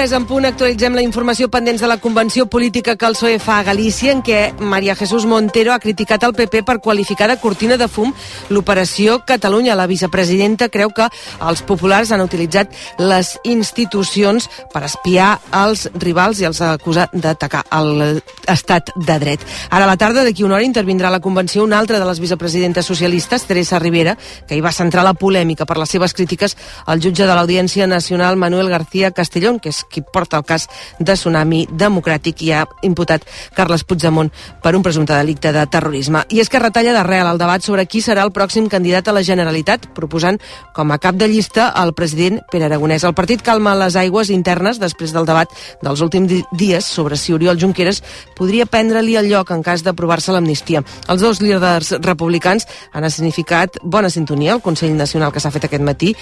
3 en punt actualitzem la informació pendents de la convenció política que el PSOE fa a Galícia en què Maria Jesús Montero ha criticat el PP per qualificar de cortina de fum l'operació Catalunya. La vicepresidenta creu que els populars han utilitzat les institucions per espiar els rivals i els acusar d'atacar l'estat de dret. Ara a la tarda, d'aquí una hora, intervindrà a la convenció una altra de les vicepresidentes socialistes, Teresa Rivera, que hi va centrar la polèmica per les seves crítiques al jutge de l'Audiència Nacional Manuel García Castelló Castellón, que és qui porta el cas de Tsunami Democràtic i ha imputat Carles Puigdemont per un presumpte delicte de terrorisme. I és que retalla d'arrel el debat sobre qui serà el pròxim candidat a la Generalitat, proposant com a cap de llista el president Pere Aragonès. El partit calma les aigües internes després del debat dels últims dies sobre si Oriol Junqueras podria prendre-li el lloc en cas d'aprovar-se l'amnistia. Els dos líders republicans han significat bona sintonia al Consell Nacional que s'ha fet aquest matí.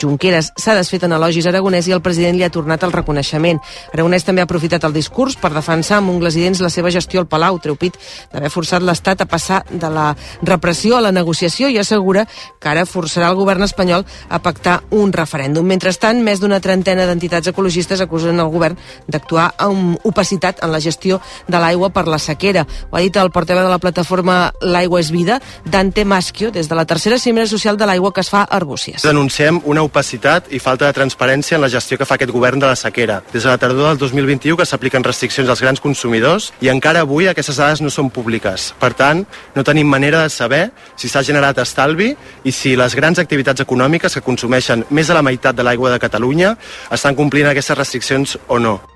Junqueras s'ha desfet en elogis Aragonès i el president li ha tornat el reconeixement. Aragonès també ha aprofitat el discurs per defensar amb ungles i dents la seva gestió al Palau, treu pit d'haver forçat l'Estat a passar de la repressió a la negociació i assegura que ara forçarà el govern espanyol a pactar un referèndum. Mentrestant, més d'una trentena d'entitats ecologistes acusen el govern d'actuar amb opacitat en la gestió de l'aigua per la sequera. Ho ha dit el portaveu de la plataforma L'aigua és vida, Dante Maschio, des de la tercera cimera social de l'aigua que es fa a Arbúcies. Denunciem una opacitat i falta de transparència en la gestió que fa aquest govern de la sequera. Des de la tardor del 2021 que s'apliquen restriccions als grans consumidors i encara avui aquestes dades no són públiques. Per tant, no tenim manera de saber si s'ha generat estalvi i si les grans activitats econòmiques que consumeixen més de la meitat de l'aigua de Catalunya estan complint aquestes restriccions o no.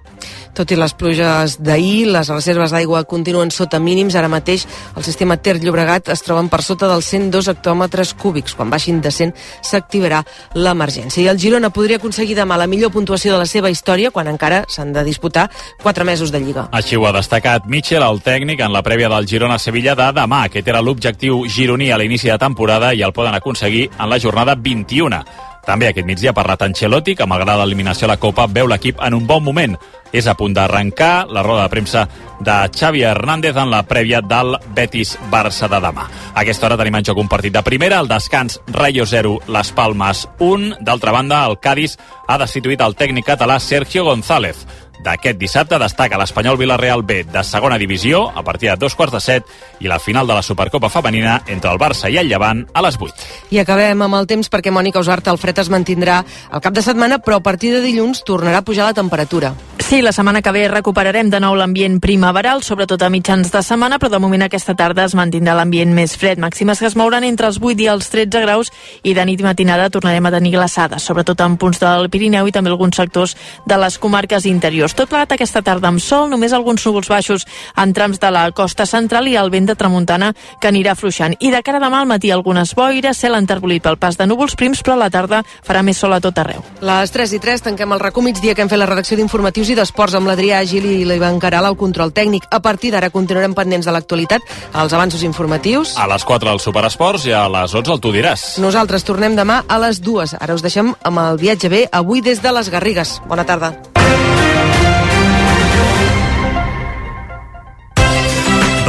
Tot i les pluges d'ahir, les reserves d'aigua continuen sota mínims. Ara mateix el sistema Ter Llobregat es troben per sota dels 102 hectòmetres cúbics. Quan baixin de 100 s'activarà l'emergència. I el Girona podria aconseguir demà la millor puntuació de la seva història quan encara s'han de disputar 4 mesos de Lliga. Així ho ha destacat Mitchell, el tècnic, en la prèvia del Girona-Sevilla de demà. Aquest era l'objectiu gironí a l'inici de temporada i el poden aconseguir en la jornada 21. També aquest migdia ha parlat Ancelotti, que malgrat l'eliminació a la Copa veu l'equip en un bon moment. És a punt d'arrencar la roda de premsa de Xavi Hernández en la prèvia del Betis-Barça de demà. A aquesta hora tenim en joc un partit de primera, el descans Rayo 0, Les Palmes 1. D'altra banda, el Cádiz ha destituït el tècnic català Sergio González d'aquest dissabte destaca l'Espanyol Villarreal B de segona divisió a partir de dos quarts de set i la final de la Supercopa femenina entre el Barça i el Llevant a les 8. I acabem amb el temps perquè Mònica Usart, el fred es mantindrà el cap de setmana, però a partir de dilluns tornarà a pujar la temperatura. Sí, la setmana que ve recuperarem de nou l'ambient primaveral, sobretot a mitjans de setmana, però de moment aquesta tarda es mantindrà l'ambient més fred. Màximes que es mouran entre els 8 i els 13 graus i de nit i matinada tornarem a tenir glaçades, sobretot en punts del Pirineu i també alguns sectors de les comarques interiors. Tot plegat aquesta tarda amb sol, només alguns núvols baixos en trams de la costa central i el vent de tramuntana que anirà fluixant. I de cara a demà al matí algunes boires, cel enterbolit pel pas de núvols prims, però a la tarda farà més sol a tot arreu. Les 3 i 3 tanquem el racó migdia que hem fet la redacció d'informatius i d'esports amb l'Adrià Gil i l'Ivan Caral al control tècnic. A partir d'ara continuarem pendents de l'actualitat, els avanços informatius. A les 4 al Superesports i a les 11 el Tu diràs. Nosaltres tornem demà a les 2. Ara us deixem amb el viatge bé, avui des de les Garrigues. Bona tarda.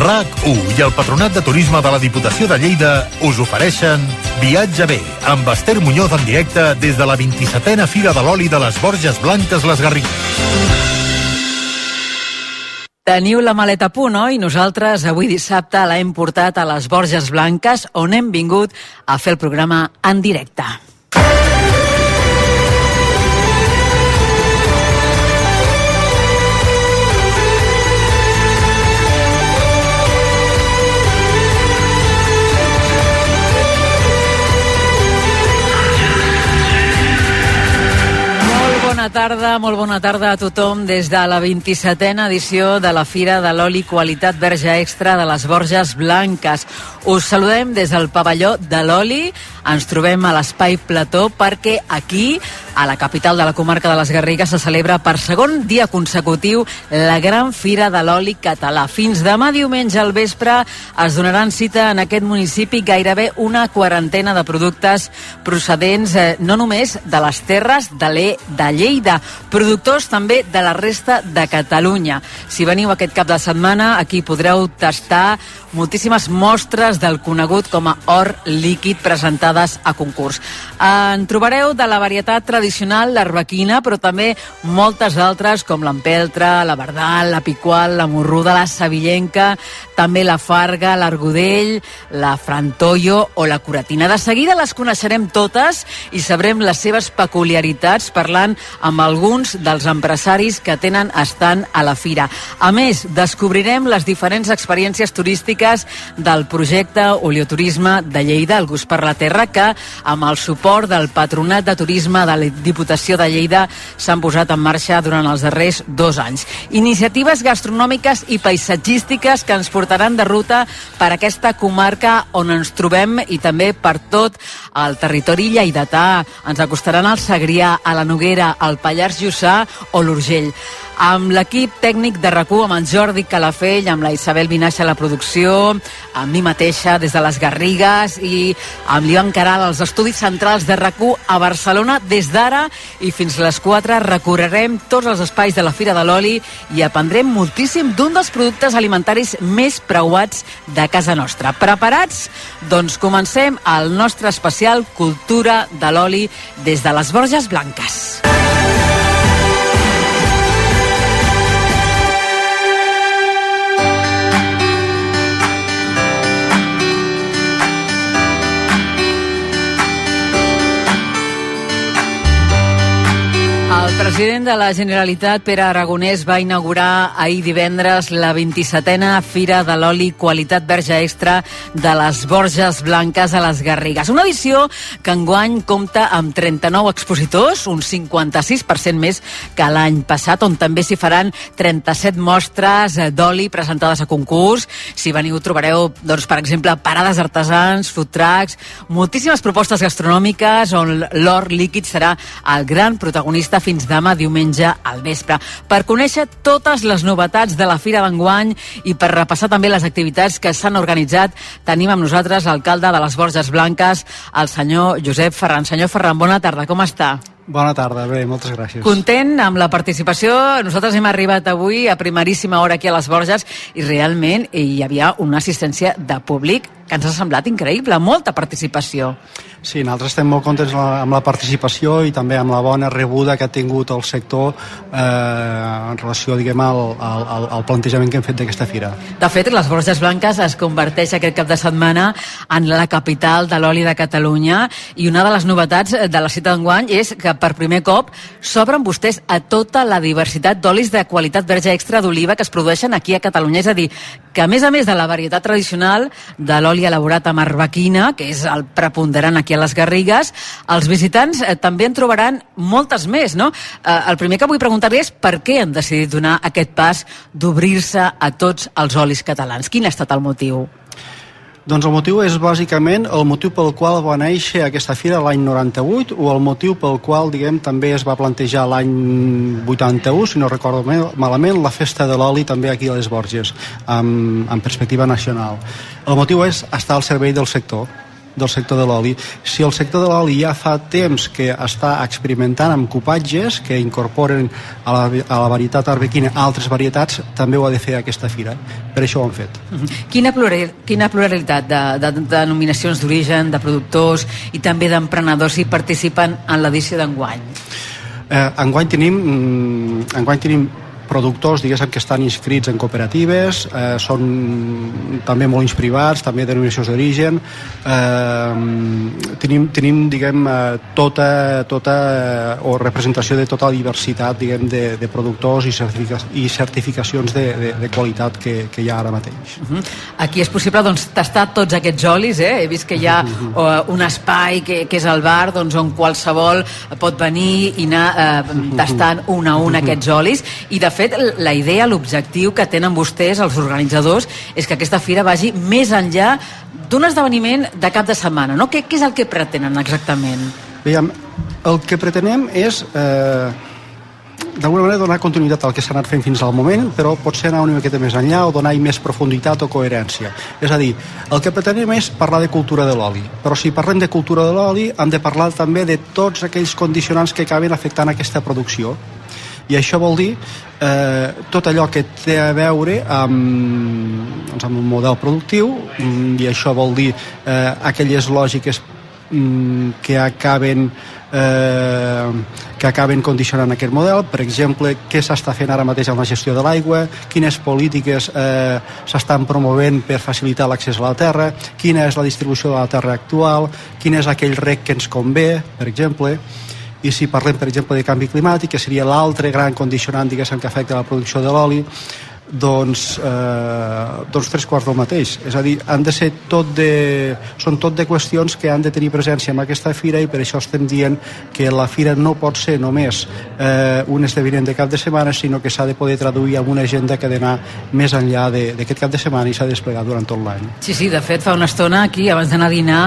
RAC1 i el Patronat de Turisme de la Diputació de Lleida us ofereixen Viatge bé, amb Esther Muñoz en directe des de la 27a Fira de l'Oli de les Borges Blanques les Garrigues. Teniu la maleta a punt, oi? Nosaltres avui dissabte l'hem portat a les Borges Blanques, on hem vingut a fer el programa en directe. Tarda, molt bona tarda a tothom des de la 27a edició de la Fira de l'Oli Qualitat Verge Extra de les Borges Blanques. Us saludem des del pavelló de l'Oli, ens trobem a l'Espai Plató perquè aquí, a la capital de la comarca de les Garrigues, se celebra per segon dia consecutiu la Gran Fira de l'Oli Català. Fins demà diumenge al vespre es donaran cita en aquest municipi gairebé una quarantena de productes procedents eh, no només de les terres de l'E de Lleida, productors també de la resta de Catalunya. Si veniu aquest cap de setmana, aquí podreu tastar moltíssimes mostres del conegut com a or líquid presentades a concurs. En trobareu de la varietat tradicional, l'arbequina, però també moltes altres com l'empeltre, la verdal, la picual, la morruda, la savillenca, també la farga, l'argudell, la frantoio o la curatina. De seguida les coneixerem totes i sabrem les seves peculiaritats parlant amb alguns dels empresaris que tenen estant a la fira. A més, descobrirem les diferents experiències turístiques del projecte Oleoturisme de Lleida, el Gust per la Terra, que amb el suport del Patronat de Turisme de la Diputació de Lleida s'han posat en marxa durant els darrers dos anys. Iniciatives gastronòmiques i paisatgístiques que ens portaran de ruta per aquesta comarca on ens trobem i també per tot el territori lleidatà. Ens acostaran al Segrià, a la Noguera, al Pallars Jussà o l'Urgell amb l'equip tècnic de rac amb en Jordi Calafell, amb la Isabel Vinaixa a la producció, amb mi mateixa des de les Garrigues i amb l'Ivan Caral als estudis centrals de rac a Barcelona des d'ara i fins les 4 recorrerem tots els espais de la Fira de l'Oli i aprendrem moltíssim d'un dels productes alimentaris més preuats de casa nostra. Preparats? Doncs comencem el nostre especial Cultura de l'Oli des de les Borges Blanques. El president de la Generalitat, Pere Aragonès, va inaugurar ahir divendres la 27a Fira de l'Oli Qualitat Verge Extra de les Borges Blanques a les Garrigues. Una edició que enguany compta amb 39 expositors, un 56% més que l'any passat, on també s'hi faran 37 mostres d'oli presentades a concurs. Si veniu trobareu, doncs, per exemple, parades artesans, food trucks, moltíssimes propostes gastronòmiques on l'or líquid serà el gran protagonista fins demà diumenge al vespre. Per conèixer totes les novetats de la Fira d'enguany i per repassar també les activitats que s'han organitzat, tenim amb nosaltres l'alcalde de les Borges Blanques, el senyor Josep Ferran. Senyor Ferran, bona tarda, com està? Bona tarda, bé, moltes gràcies. Content amb la participació. Nosaltres hem arribat avui a primeríssima hora aquí a les Borges i realment hi havia una assistència de públic que ens ha semblat increïble, molta participació. Sí, nosaltres estem molt contents amb la participació i també amb la bona rebuda que ha tingut el sector eh, en relació, diguem, al, al, al plantejament que hem fet d'aquesta fira. De fet, les Borges Blanques es converteix aquest cap de setmana en la capital de l'oli de Catalunya i una de les novetats de la cita d'enguany és que per primer cop s'obren vostès a tota la diversitat d'olis de qualitat verge extra d'oliva que es produeixen aquí a Catalunya. És a dir, que a més a més de la varietat tradicional de l'oli elaborat amb arbequina, que és el preponderant aquí a les Garrigues, els visitants eh, també en trobaran moltes més, no? Eh, el primer que vull preguntar-li és per què han decidit donar aquest pas d'obrir-se a tots els olis catalans. Quin ha estat el motiu? Doncs el motiu és bàsicament el motiu pel qual va néixer aquesta fira l'any 98 o el motiu pel qual, diguem, també es va plantejar l'any 81, si no recordo malament, la festa de l'oli també aquí a les Borges, amb, amb perspectiva nacional. El motiu és estar al servei del sector, del sector de l'oli. Si el sector de l'oli ja fa temps que està experimentant amb copatges que incorporen a la, a la varietat arbequina altres varietats, també ho ha de fer aquesta fira. Per això ho han fet. -huh. quina, plural, quina pluralitat de, de, de denominacions d'origen, de productors i també d'emprenedors hi participen en l'edició d'enguany? Eh, enguany tenim, mm, enguany tenim productors, diguéssim, que estan inscrits en cooperatives, eh, són també molins privats, també denominacions d'origen, eh, tenim, tenim, diguem, eh, tota, tota, o representació de tota la diversitat, diguem, de, de productors i, certifica, i certificacions de, de, de qualitat que, que hi ha ara mateix. Uh -huh. Aquí és possible doncs, tastar tots aquests olis, eh? he vist que hi ha uh, un espai que, que és el bar doncs, on qualsevol pot venir i anar eh, tastant un a un aquests olis i de fet la idea, l'objectiu que tenen vostès, els organitzadors, és que aquesta fira vagi més enllà d'un esdeveniment de cap de setmana, no? Què, què és el que pretenen exactament? Veiem, el que pretenem és eh, d'alguna manera donar continuïtat al que s'ha anat fent fins al moment, però potser anar una miqueta més enllà o donar més profunditat o coherència. És a dir, el que pretenem és parlar de cultura de l'oli, però si parlem de cultura de l'oli hem de parlar també de tots aquells condicionants que acaben afectant aquesta producció. I això vol dir eh, tot allò que té a veure amb, doncs, amb un model productiu mm, i això vol dir eh, aquelles lògiques mm, que acaben eh, que acaben condicionant aquest model, per exemple, què s'està fent ara mateix amb la gestió de l'aigua, quines polítiques eh, s'estan promovent per facilitar l'accés a la terra, quina és la distribució de la terra actual, quin és aquell rec que ens convé, per exemple, i si parlem, per exemple, de canvi climàtic, que seria l'altre gran condicionant, diguéssim, que afecta la producció de l'oli, doncs, eh, doncs tres quarts del mateix. És a dir, han de ser tot de, són tot de qüestions que han de tenir presència en aquesta fira i per això estem dient que la fira no pot ser només eh, un esdeveniment de cap de setmana, sinó que s'ha de poder traduir en una agenda que ha d'anar més enllà d'aquest cap de setmana i s'ha de desplegar durant tot l'any. Sí, sí, de fet, fa una estona aquí, abans d'anar a dinar,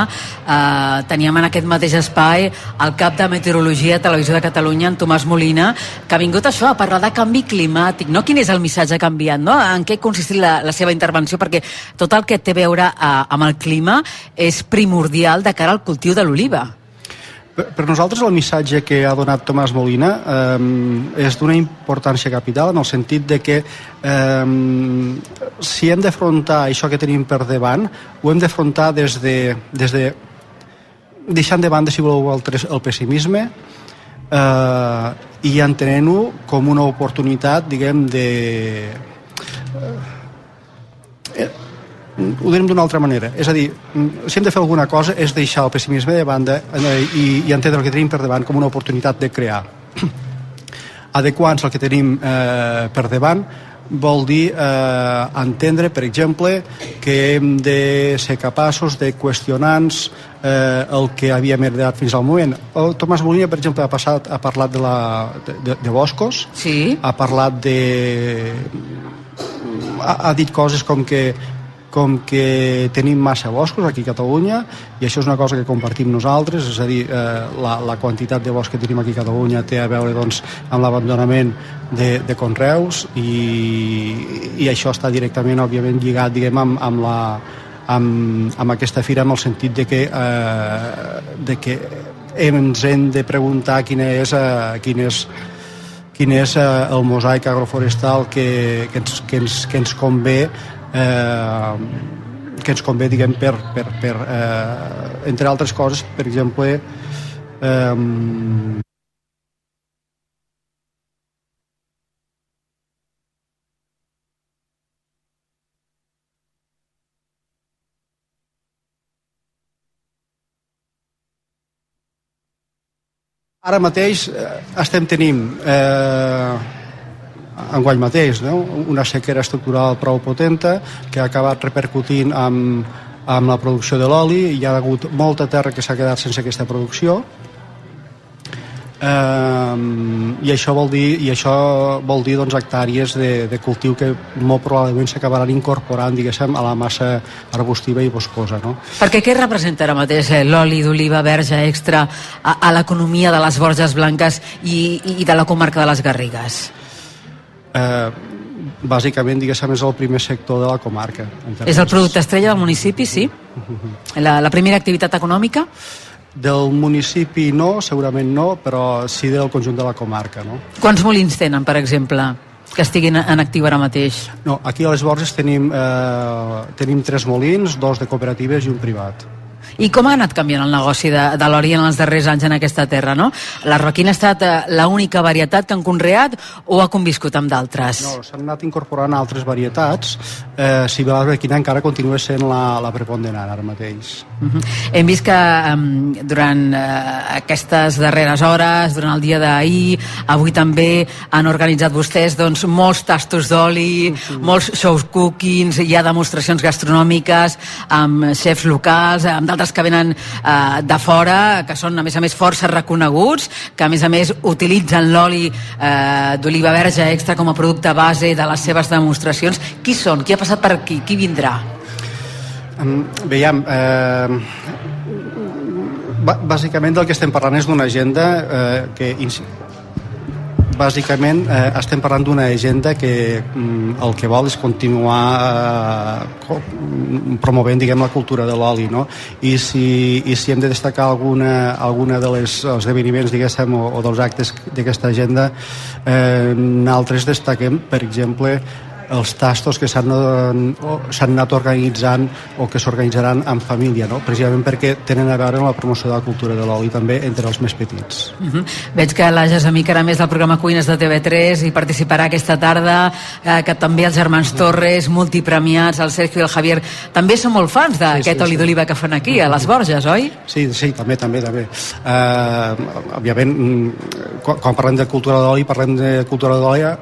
eh, teníem en aquest mateix espai el cap de Meteorologia a Televisió de Catalunya, en Tomàs Molina, que ha vingut això, a parlar de canvi climàtic, no? Quin és el missatge canviat canviat, no? En què consistit la, la seva intervenció? Perquè tot el que té a veure a, amb el clima és primordial de cara al cultiu de l'oliva. Per, per nosaltres el missatge que ha donat Tomàs Molina eh, és d'una importància capital en el sentit de que eh, si hem d'afrontar això que tenim per davant, ho hem d'afrontar des de, des de deixant de banda, si voleu, el, el pessimisme, eh, i entenent-ho com una oportunitat, diguem, de, eh, ho direm d'una altra manera. És a dir, si hem de fer alguna cosa és deixar el pessimisme de banda eh, i, i entendre el que tenim per davant com una oportunitat de crear. Adequar-nos al que tenim eh, per davant vol dir eh, entendre, per exemple, que hem de ser capaços de qüestionar-nos eh, el que havíem heredat fins al moment. El Tomàs Molina, per exemple, ha, passat, ha parlat de, la, de, de boscos, sí. ha parlat de ha, ha dit coses com que com que tenim massa boscos aquí a Catalunya i això és una cosa que compartim nosaltres, és a dir, eh, la, la quantitat de bosc que tenim aquí a Catalunya té a veure doncs, amb l'abandonament de, de conreus i, i això està directament, òbviament, lligat diguem, amb, amb, la, amb, amb aquesta fira en el sentit de que, eh, de que ens hem de preguntar quina és, eh, quin és quin és eh, el mosaic agroforestal que, que, ens, que, ens, que ens convé eh, que ens convé diguem, per, per, per eh, entre altres coses per exemple eh, Ara mateix eh, estem tenint eh, enguany mateix no? una sequera estructural prou potenta que ha acabat repercutint amb, amb la producció de l'oli hi ha hagut molta terra que s'ha quedat sense aquesta producció Um, i això vol dir i això vol dir doncs, hectàrees de, de cultiu que molt probablement s'acabaran incorporant diguéssim a la massa arbustiva i boscosa no? perquè què representa ara mateix eh, l'oli d'oliva verge extra a, a l'economia de les Borges Blanques i, i de la comarca de les Garrigues? Eh, bàsicament diguéssim és el primer sector de la comarca és el producte estrella del municipi, sí? La, la primera activitat econòmica? Del municipi no, segurament no, però sí del conjunt de la comarca. No? Quants molins tenen, per exemple, que estiguin en actiu ara mateix? No, aquí a les Borges tenim, eh, tenim tres molins, dos de cooperatives i un privat. I com ha anat canviant el negoci de, de l'oli en els darrers anys en aquesta terra, no? La roquina ha estat eh, l'única varietat que han conreat o ha conviscut amb d'altres? No, s'han anat incorporant altres varietats, eh, si bé l'arlequina encara continua sent la, la preponderant ara mateix. Uh -huh. Hem vist que um, durant uh, aquestes darreres hores, durant el dia d'ahir, avui també han organitzat vostès doncs, molts tastos d'oli, uh -huh. molts shows cookings, hi ha demostracions gastronòmiques amb chefs locals, amb d'altres que venen uh, de fora, que són a més a més força reconeguts, que a més a més utilitzen l'oli uh, d'oliva verge extra com a producte base de les seves demostracions. Qui són? Qui ha passat per aquí? Qui vindrà? Veiem, eh, bàsicament del que estem parlant és d'una agenda eh, que bàsicament eh, estem parlant d'una agenda que mm, el que vol és continuar eh, promovent diguem, la cultura de l'oli no? I, si, i si hem de destacar alguna, alguna de les esdeveniments diguéssim, o, o dels actes d'aquesta agenda eh, nosaltres destaquem per exemple els tastos que s'han anat organitzant o que s'organitzaran en família, no? precisament perquè tenen a veure amb la promoció de la cultura de l'oli també entre els més petits. Uh -huh. Veig que la Jasmí més del programa Cuines de TV3 i participarà aquesta tarda, eh, que també els germans Torres, multipremiats, el Sergio i el Javier, també són molt fans d'aquest sí, sí, oli sí. d'oliva que fan aquí, a les Borges, oi? Sí, sí, també, també, també. Uh, òbviament, mm, quan, quan parlem de cultura de l'oli, parlem de cultura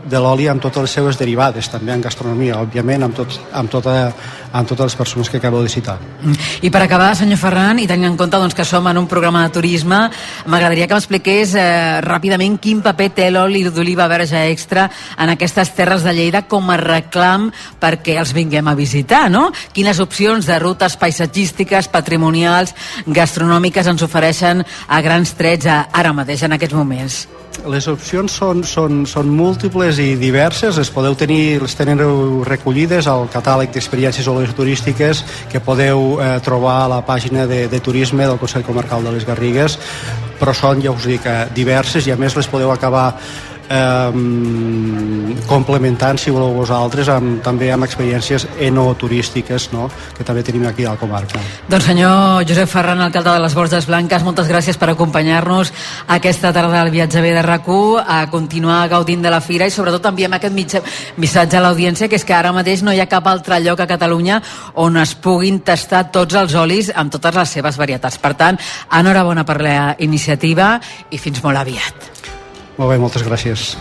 de l'oli amb totes les seves derivades, també en gastronomia, òbviament, amb, tots, amb, tota, amb totes les persones que acabo de citar. I per acabar, senyor Ferran, i tenint en compte doncs, que som en un programa de turisme, m'agradaria que m'expliqués eh, ràpidament quin paper té l'oli d'oliva verge extra en aquestes terres de Lleida com a reclam perquè els vinguem a visitar, no? Quines opcions de rutes paisatgístiques, patrimonials, gastronòmiques ens ofereixen a grans trets ara mateix, en aquests moments? Les opcions són, són, són múltiples i diverses, les podeu tenir, les tenen recollides al catàleg d'experiències turístiques que podeu eh, trobar a la pàgina de, de turisme del Consell Comarcal de les Garrigues, però són, ja us dic, eh, diverses i a més les podeu acabar eh, complementant, si voleu vosaltres, amb, també amb experiències enoturístiques no? que també tenim aquí a la comarca. Doncs senyor Josep Ferran, alcalde de les Borges Blanques, moltes gràcies per acompanyar-nos aquesta tarda al viatge B de rac a continuar gaudint de la fira i sobretot enviem aquest mitja, missatge a l'audiència que és que ara mateix no hi ha cap altre lloc a Catalunya on es puguin tastar tots els olis amb totes les seves varietats. Per tant, enhorabona per la iniciativa i fins molt aviat. Molt bé, moltes gràcies.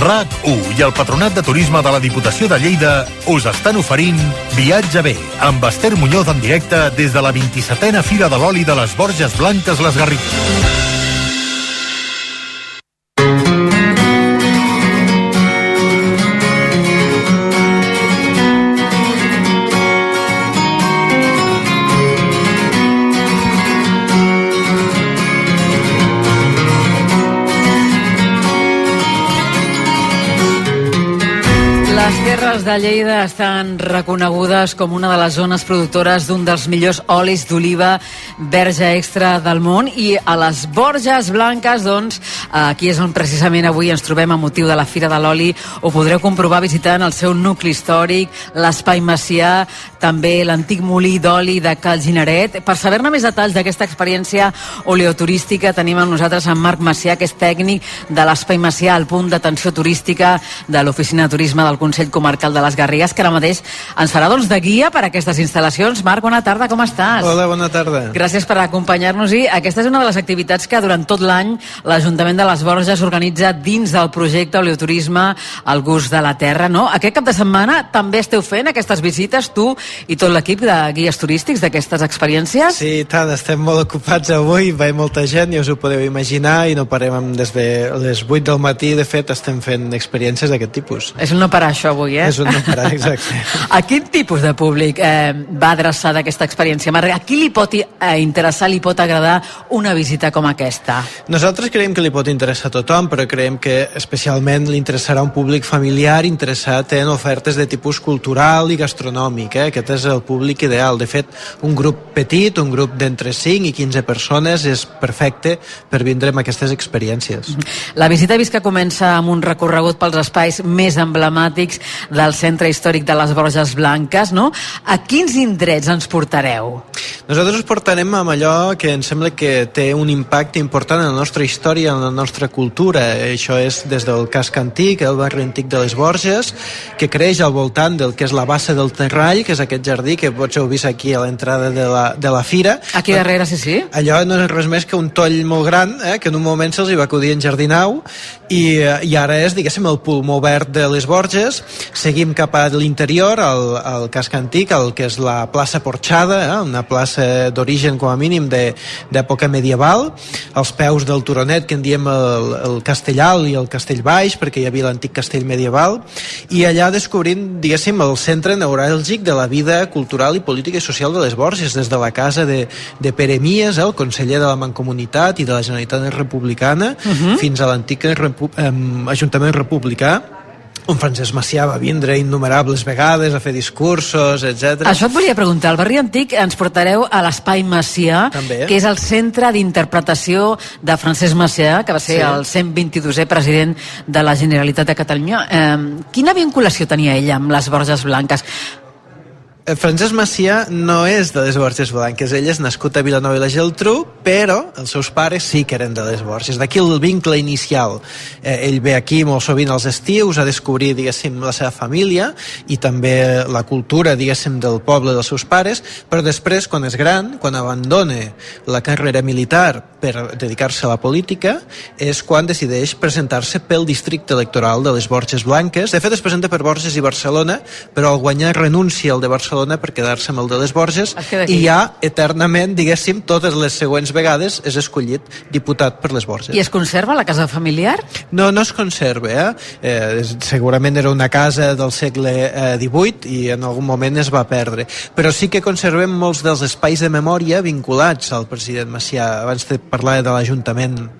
RAC1 i el Patronat de Turisme de la Diputació de Lleida us estan oferint Viatge bé, amb Esther Muñoz en directe des de la 27a Fira de l'Oli de les Borges Blanques Les Garrigues. Terres de Lleida estan reconegudes com una de les zones productores d'un dels millors olis d'oliva verge extra del món i a les Borges Blanques, doncs, aquí és on precisament avui ens trobem a motiu de la Fira de l'Oli. Ho podreu comprovar visitant el seu nucli històric, l'Espai Macià, també l'antic molí d'oli de Cal Gineret. Per saber-ne més detalls d'aquesta experiència oleoturística tenim amb nosaltres en Marc Macià, que és tècnic de l'Espai Macià, al punt d'atenció turística de l'Oficina de Turisme del Consell Comarcal comarcal de les Garrigues, que ara mateix ens farà doncs, de guia per a aquestes instal·lacions. Marc, bona tarda, com estàs? Hola, bona tarda. Gràcies per acompanyar-nos i aquesta és una de les activitats que durant tot l'any l'Ajuntament de les Borges organitza dins del projecte Oleoturisme al gust de la terra, no? Aquest cap de setmana també esteu fent aquestes visites, tu i tot l'equip de guies turístics d'aquestes experiències? Sí, tant, estem molt ocupats avui, ve molta gent, ja us ho podeu imaginar, i no parem des de les 8 del matí, de fet, estem fent experiències d'aquest tipus. És no parar això avui, eh? És un no parar, exacte. a quin tipus de públic eh, va adreçada aquesta experiència? A qui li pot eh, interessar, li pot agradar una visita com aquesta? Nosaltres creiem que li pot interessar a tothom, però creiem que especialment li interessarà un públic familiar interessat en ofertes de tipus cultural i gastronòmic. Eh? Aquest és el públic ideal. De fet, un grup petit, un grup d'entre 5 i 15 persones és perfecte per vindre amb aquestes experiències. La visita que comença amb un recorregut pels espais més emblemàtics del centre històric de les Borges Blanques, no? A quins indrets ens portareu? Nosaltres us portarem amb allò que ens sembla que té un impacte important en la nostra història, en la nostra cultura. Això és des del casc antic, el barri antic de les Borges, que creix al voltant del que és la bassa del Terrall, que és aquest jardí que potser heu vist aquí a l'entrada de, la, de la fira. Aquí darrere, sí, sí. Allò no és res més que un toll molt gran, eh, que en un moment se'ls hi va acudir en Jardinau, i, eh, i ara és, diguéssim, el pulmó verd de les Borges. Seguim cap a l'interior, al, al casc antic, el que és la plaça Porxada, eh, una plaça d'origen, com a mínim, d'època medieval, als peus del Turonet, que en diem el, el Castell Alt i el Castell Baix, perquè hi havia l'antic castell medieval, i allà descobrint, diguéssim, el centre neuràlgic de la vida cultural i política i social de les Borges, des de la casa de, de Pere Mies, el conseller de la Mancomunitat i de la Generalitat Republicana, uh -huh. fins a l'antic Repu eh, Ajuntament Republicà, on Francesc Macià va vindre innumerables vegades a fer discursos, etc. Això et volia preguntar. Al barri antic ens portareu a l'Espai Macià, També. que és el centre d'interpretació de Francesc Macià, que va ser Sí. el 122è president de la Generalitat de Catalunya. Eh, quina vinculació tenia ell amb les Borges Blanques? Eh, Francesc Macià no és de les Borges Blanques, ell és nascut a Vilanova i la Geltrú, però els seus pares sí que eren de les Borges. D'aquí el vincle inicial. Eh, ell ve aquí molt sovint als estius a descobrir, diguéssim, la seva família i també la cultura, diguéssim, del poble dels seus pares, però després, quan és gran, quan abandona la carrera militar per dedicar-se a la política, és quan decideix presentar-se pel districte electoral de les Borges Blanques. De fet, es presenta per Borges i Barcelona, però al guanyar renuncia al de Barcelona per quedar-se amb el de les Borges i ja eternament, diguéssim, totes les següents vegades és escollit diputat per les Borges. I es conserva la casa familiar? No, no es conserva, eh? eh segurament era una casa del segle eh, XVIII i en algun moment es va perdre. Però sí que conservem molts dels espais de memòria vinculats al president Macià. Abans te parlava de l'Ajuntament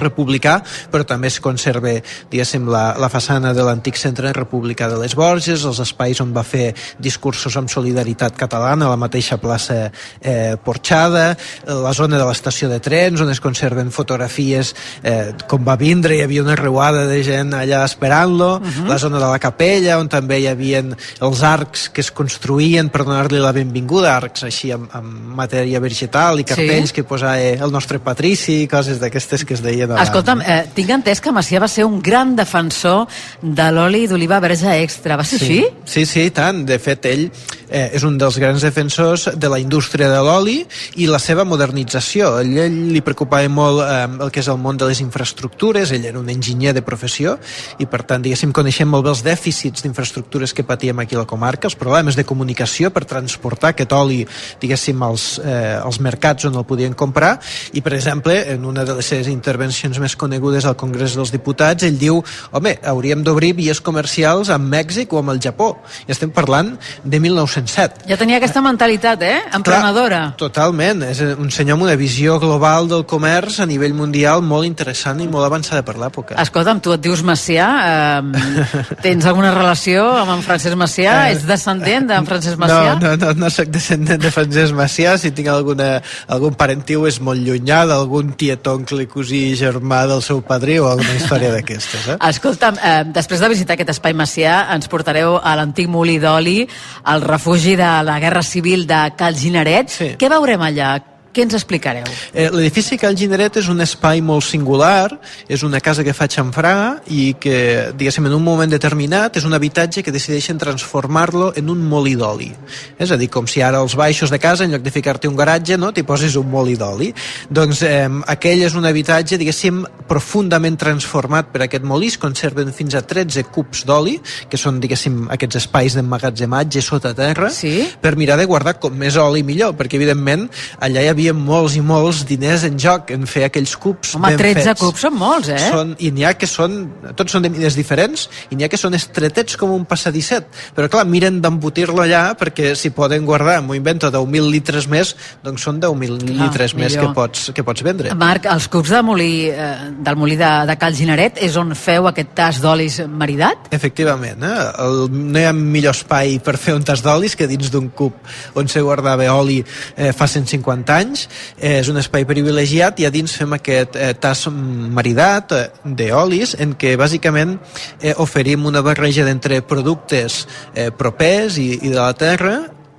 republicà, però també es conserva, diguéssim, la, la façana de l'antic centre republicà de les Borges, els espais on va fer discursos amb solidaritat catalana, la mateixa plaça eh, Porxada, la zona de l'estació de trens, on es conserven fotografies eh, com va vindre, hi havia una reuada de gent allà esperant-lo, uh -huh. la zona de la capella, on també hi havia els arcs que es construïen per donar-li la benvinguda, arcs així amb, amb matèria vegetal i cartells Sí. que posava el nostre patrici i coses d'aquestes que es deien abans. Escolta'm, eh, tinc entès que Macià va ser un gran defensor de l'oli d'oliva verge extra. Va ser sí. així? Sí, sí, tant. De fet, ell eh, és un dels grans defensors de la indústria de l'oli i la seva modernització. A ell, ell li preocupava molt eh, el que és el món de les infraestructures, ell era un enginyer de professió i, per tant, diguéssim, coneixem molt bé els dèficits d'infraestructures que patíem aquí a la comarca, els problemes de comunicació per transportar aquest oli, diguéssim, als, eh, als mercats on el podien comprar i, per exemple, en una de les seves intervencions més conegudes al Congrés dels Diputats, ell diu, home, hauríem d'obrir vies comercials amb Mèxic o amb el Japó. I estem parlant de 1907. Ja tenia aquesta mentalitat, eh? Emprenedora. Clar, totalment. És un senyor amb una visió global del comerç a nivell mundial molt interessant i molt avançada per l'època. Escolta'm, tu et dius Macià, eh, tens alguna relació amb en Francesc Macià? Eh, Ets descendent d'en Francesc Macià? No, no, no, no soc descendent de Francesc Macià. Si tinc alguna, algun parentiu és molt llunyà d'algun tiet, oncle, cosí, germà del seu padrí o alguna història d'aquestes. Eh? Escolta'm, eh, després de visitar aquest espai Macià, ens portareu a l'antic molí d'oli, al refugi de la Guerra Civil de Cal Gineret. Sí. Què veurem allà? Què ens explicareu? Eh, L'edifici Cal Gineret és un espai molt singular, és una casa que fa xamfrà i que, diguéssim, en un moment determinat és un habitatge que decideixen transformar-lo en un molí d'oli. És a dir, com si ara als baixos de casa, en lloc de ficar-te un garatge, no, t'hi poses un molí d'oli. Doncs eh, aquell és un habitatge, diguéssim, profundament transformat per aquest molí, es conserven fins a 13 cubs d'oli, que són, diguéssim, aquests espais d'emmagatzematge sota terra, Sí? per mirar de guardar com més oli millor, perquè evidentment allà hi havia molts i molts diners en joc en fer aquells cubs Home, ben 13 fets. cubs són molts, eh? Són, I n'hi ha que són, tots són de mides diferents, i n'hi ha que són estretets com un passadisset. Però clar, miren d'embotir-lo allà perquè si poden guardar, m'ho invento, 10.000 litres més, doncs són 10.000 litres més millor. que pots, que pots vendre. Marc, els cubs de molí, eh, del molí de, de Cal Gineret és on feu aquest tas d'olis maridat? Efectivament, eh? El, no hi ha millor espai per fer un tas d'olis que dins d'un cub on se guardava oli eh, fa 150 anys anys, eh, és un espai privilegiat i a dins fem aquest eh, tas maridat eh, d'olis en què bàsicament eh, oferim una barreja d'entre productes eh, propers i, i de la terra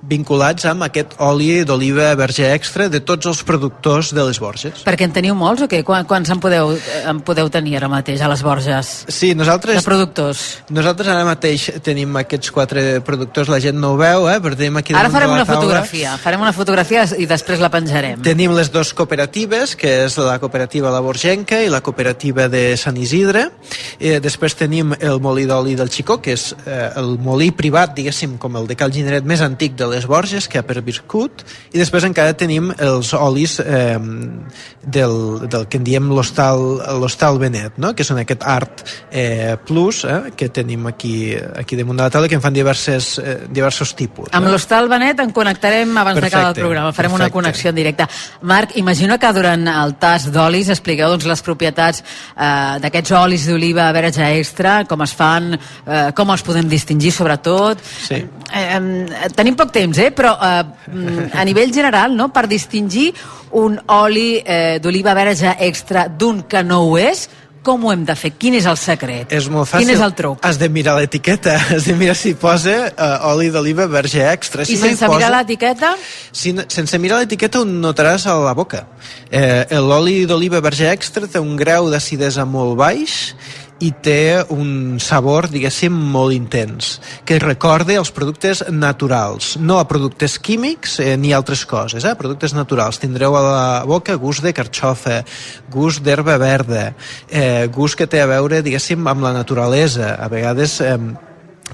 vinculats amb aquest oli d'oliva verge extra de tots els productors de les Borges. Perquè en teniu molts o què? Quants en podeu, en podeu tenir ara mateix a les Borges? Sí, nosaltres... De productors. Nosaltres ara mateix tenim aquests quatre productors, la gent no ho veu, eh? però tenim aquí Ara farem una taula. fotografia, farem una fotografia i després la penjarem. Tenim les dues cooperatives, que és la cooperativa La Borgenca i la cooperativa de Sant Isidre. Eh, després tenim el molí d'oli del Xicó, que és eh, el molí privat, diguéssim, com el de Cal Gineret més antic de les Borges, que ha perviscut, i després encara tenim els olis eh, del, del que en diem l'hostal Benet, no? que són aquest art eh, plus eh, que tenim aquí, aquí damunt de la taula, que en fan diverses, eh, diversos tipus. Amb l'hostal Benet en connectarem abans d'acabar el programa, farem perfecte. una connexió en directe. Marc, imagino que durant el tas d'olis expliqueu doncs, les propietats eh, d'aquests olis d'oliva verge extra, com es fan, eh, com els podem distingir sobretot. Sí. Eh, eh, tenim poc temps, eh? però eh, a nivell general, no? per distingir un oli eh, d'oliva verge extra d'un que no ho és, com ho hem de fer? Quin és el secret? És molt fàcil. Quin és el truc? Has de mirar l'etiqueta, has de mirar si posa uh, oli d'oliva verge extra. Si I no sense posa, mirar l'etiqueta? Si, sense mirar l'etiqueta ho notaràs a la boca. Eh, L'oli d'oliva verge extra té un grau d'acidesa molt baix i té un sabor, diguéssim, molt intens, que recorda els productes naturals, no a productes químics eh, ni altres coses, eh? productes naturals. Tindreu a la boca gust de carxofa, gust d'herba verda, eh, gust que té a veure, diguéssim, amb la naturalesa. A vegades... Eh,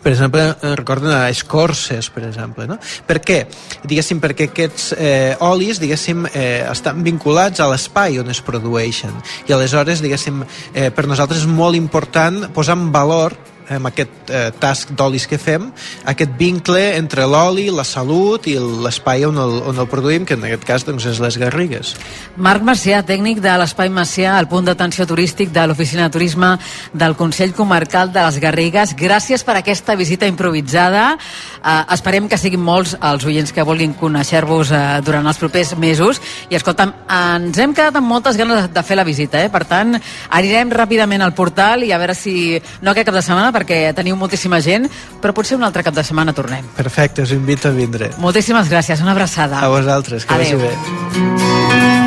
per exemple, recorden a escorces, per exemple, no? Per què? Diguéssim, perquè aquests eh, olis, diguéssim, eh, estan vinculats a l'espai on es produeixen. I aleshores, diguéssim, eh, per nosaltres és molt important posar en valor amb aquest eh, tasc d'olis que fem, aquest vincle entre l'oli, la salut i l'espai on, el, on el produïm, que en aquest cas doncs, és les Garrigues. Marc Macià, tècnic de l'Espai Macià, el punt d'atenció turístic de l'Oficina de Turisme del Consell Comarcal de les Garrigues. Gràcies per aquesta visita improvisada. Eh, esperem que siguin molts els oients que vulguin conèixer-vos eh, durant els propers mesos. I escolta'm, ens hem quedat amb moltes ganes de fer la visita, eh? per tant, anirem ràpidament al portal i a veure si, no aquest cap de setmana, perquè teniu moltíssima gent, però potser un altre cap de setmana tornem. Perfecte, us invito a vindre. Moltíssimes gràcies, una abraçada. A vosaltres, que Adeu. vagi bé.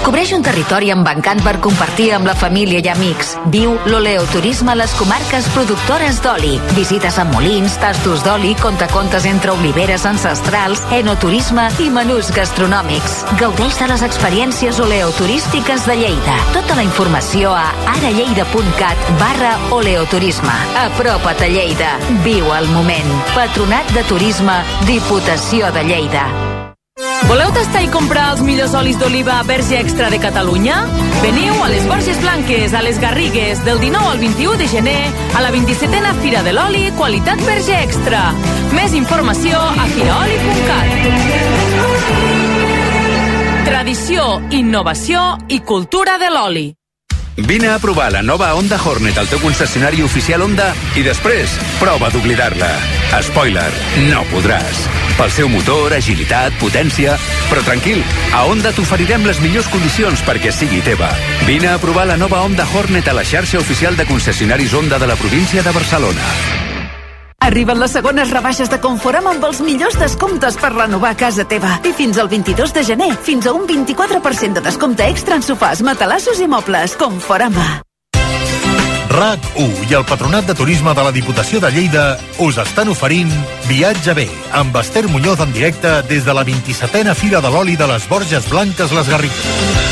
Descobreix un territori amb encant per compartir amb la família i amics. Viu l'oleoturisme a les comarques productores d'oli. Visites a molins, tastos d'oli, contacontes entre oliveres ancestrals, enoturisme i menús gastronòmics. Gaudeix de les experiències oleoturístiques de Lleida. Tota la informació a aralleida.cat barra oleoturisme. Apropa't a Lleida. Viu el moment. Patronat de Turisme, Diputació de Lleida. Voleu tastar i comprar els millors olis d'oliva verge extra de Catalunya? Veniu a les Borges Blanques, a les Garrigues, del 19 al 21 de gener, a la 27a Fira de l'Oli, qualitat verge extra. Més informació a firaoli.cat. Tradició, innovació i cultura de l'oli. Vine a provar la nova Honda Hornet al teu concessionari oficial Honda i després prova d'oblidar-la. Spoiler, no podràs. Pel seu motor, agilitat, potència... Però tranquil, a Honda t'oferirem les millors condicions perquè sigui teva. Vine a provar la nova Honda Hornet a la xarxa oficial de concessionaris Honda de la província de Barcelona. Arriben les segones rebaixes de Conforam amb els millors descomptes per renovar casa teva. I fins al 22 de gener, fins a un 24% de descompte extra en sofàs, matalassos i mobles. Conforama. RAC1 i el Patronat de Turisme de la Diputació de Lleida us estan oferint Viatge bé, amb Esther Muñoz en directe des de la 27a Fira de l'Oli de les Borges Blanques Les Garrigues.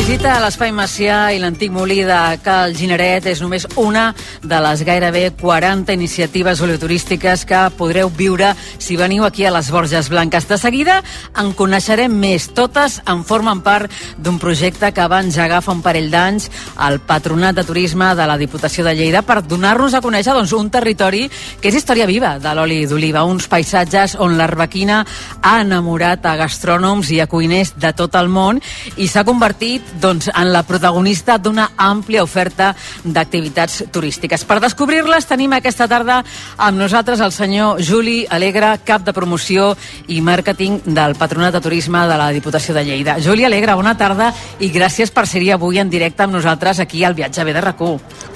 Visita a l'Espai Macià i l'antic molí de Cal Gineret és només una de les gairebé 40 iniciatives oleoturístiques que podreu viure si veniu aquí a les Borges Blanques. De seguida en coneixerem més. Totes en formen part d'un projecte que va engegar fa un parell d'anys al Patronat de Turisme de la Diputació de Lleida per donar-nos a conèixer doncs, un territori que és història viva de l'oli d'oliva, uns paisatges on l'arbequina ha enamorat a gastrònoms i a cuiners de tot el món i s'ha convertit doncs, en la protagonista d'una àmplia oferta d'activitats turístiques. Per descobrir-les tenim aquesta tarda amb nosaltres el senyor Juli Alegre, cap de promoció i màrqueting del Patronat de Turisme de la Diputació de Lleida. Juli Alegre, bona tarda i gràcies per ser-hi avui en directe amb nosaltres aquí al Viatge B de rac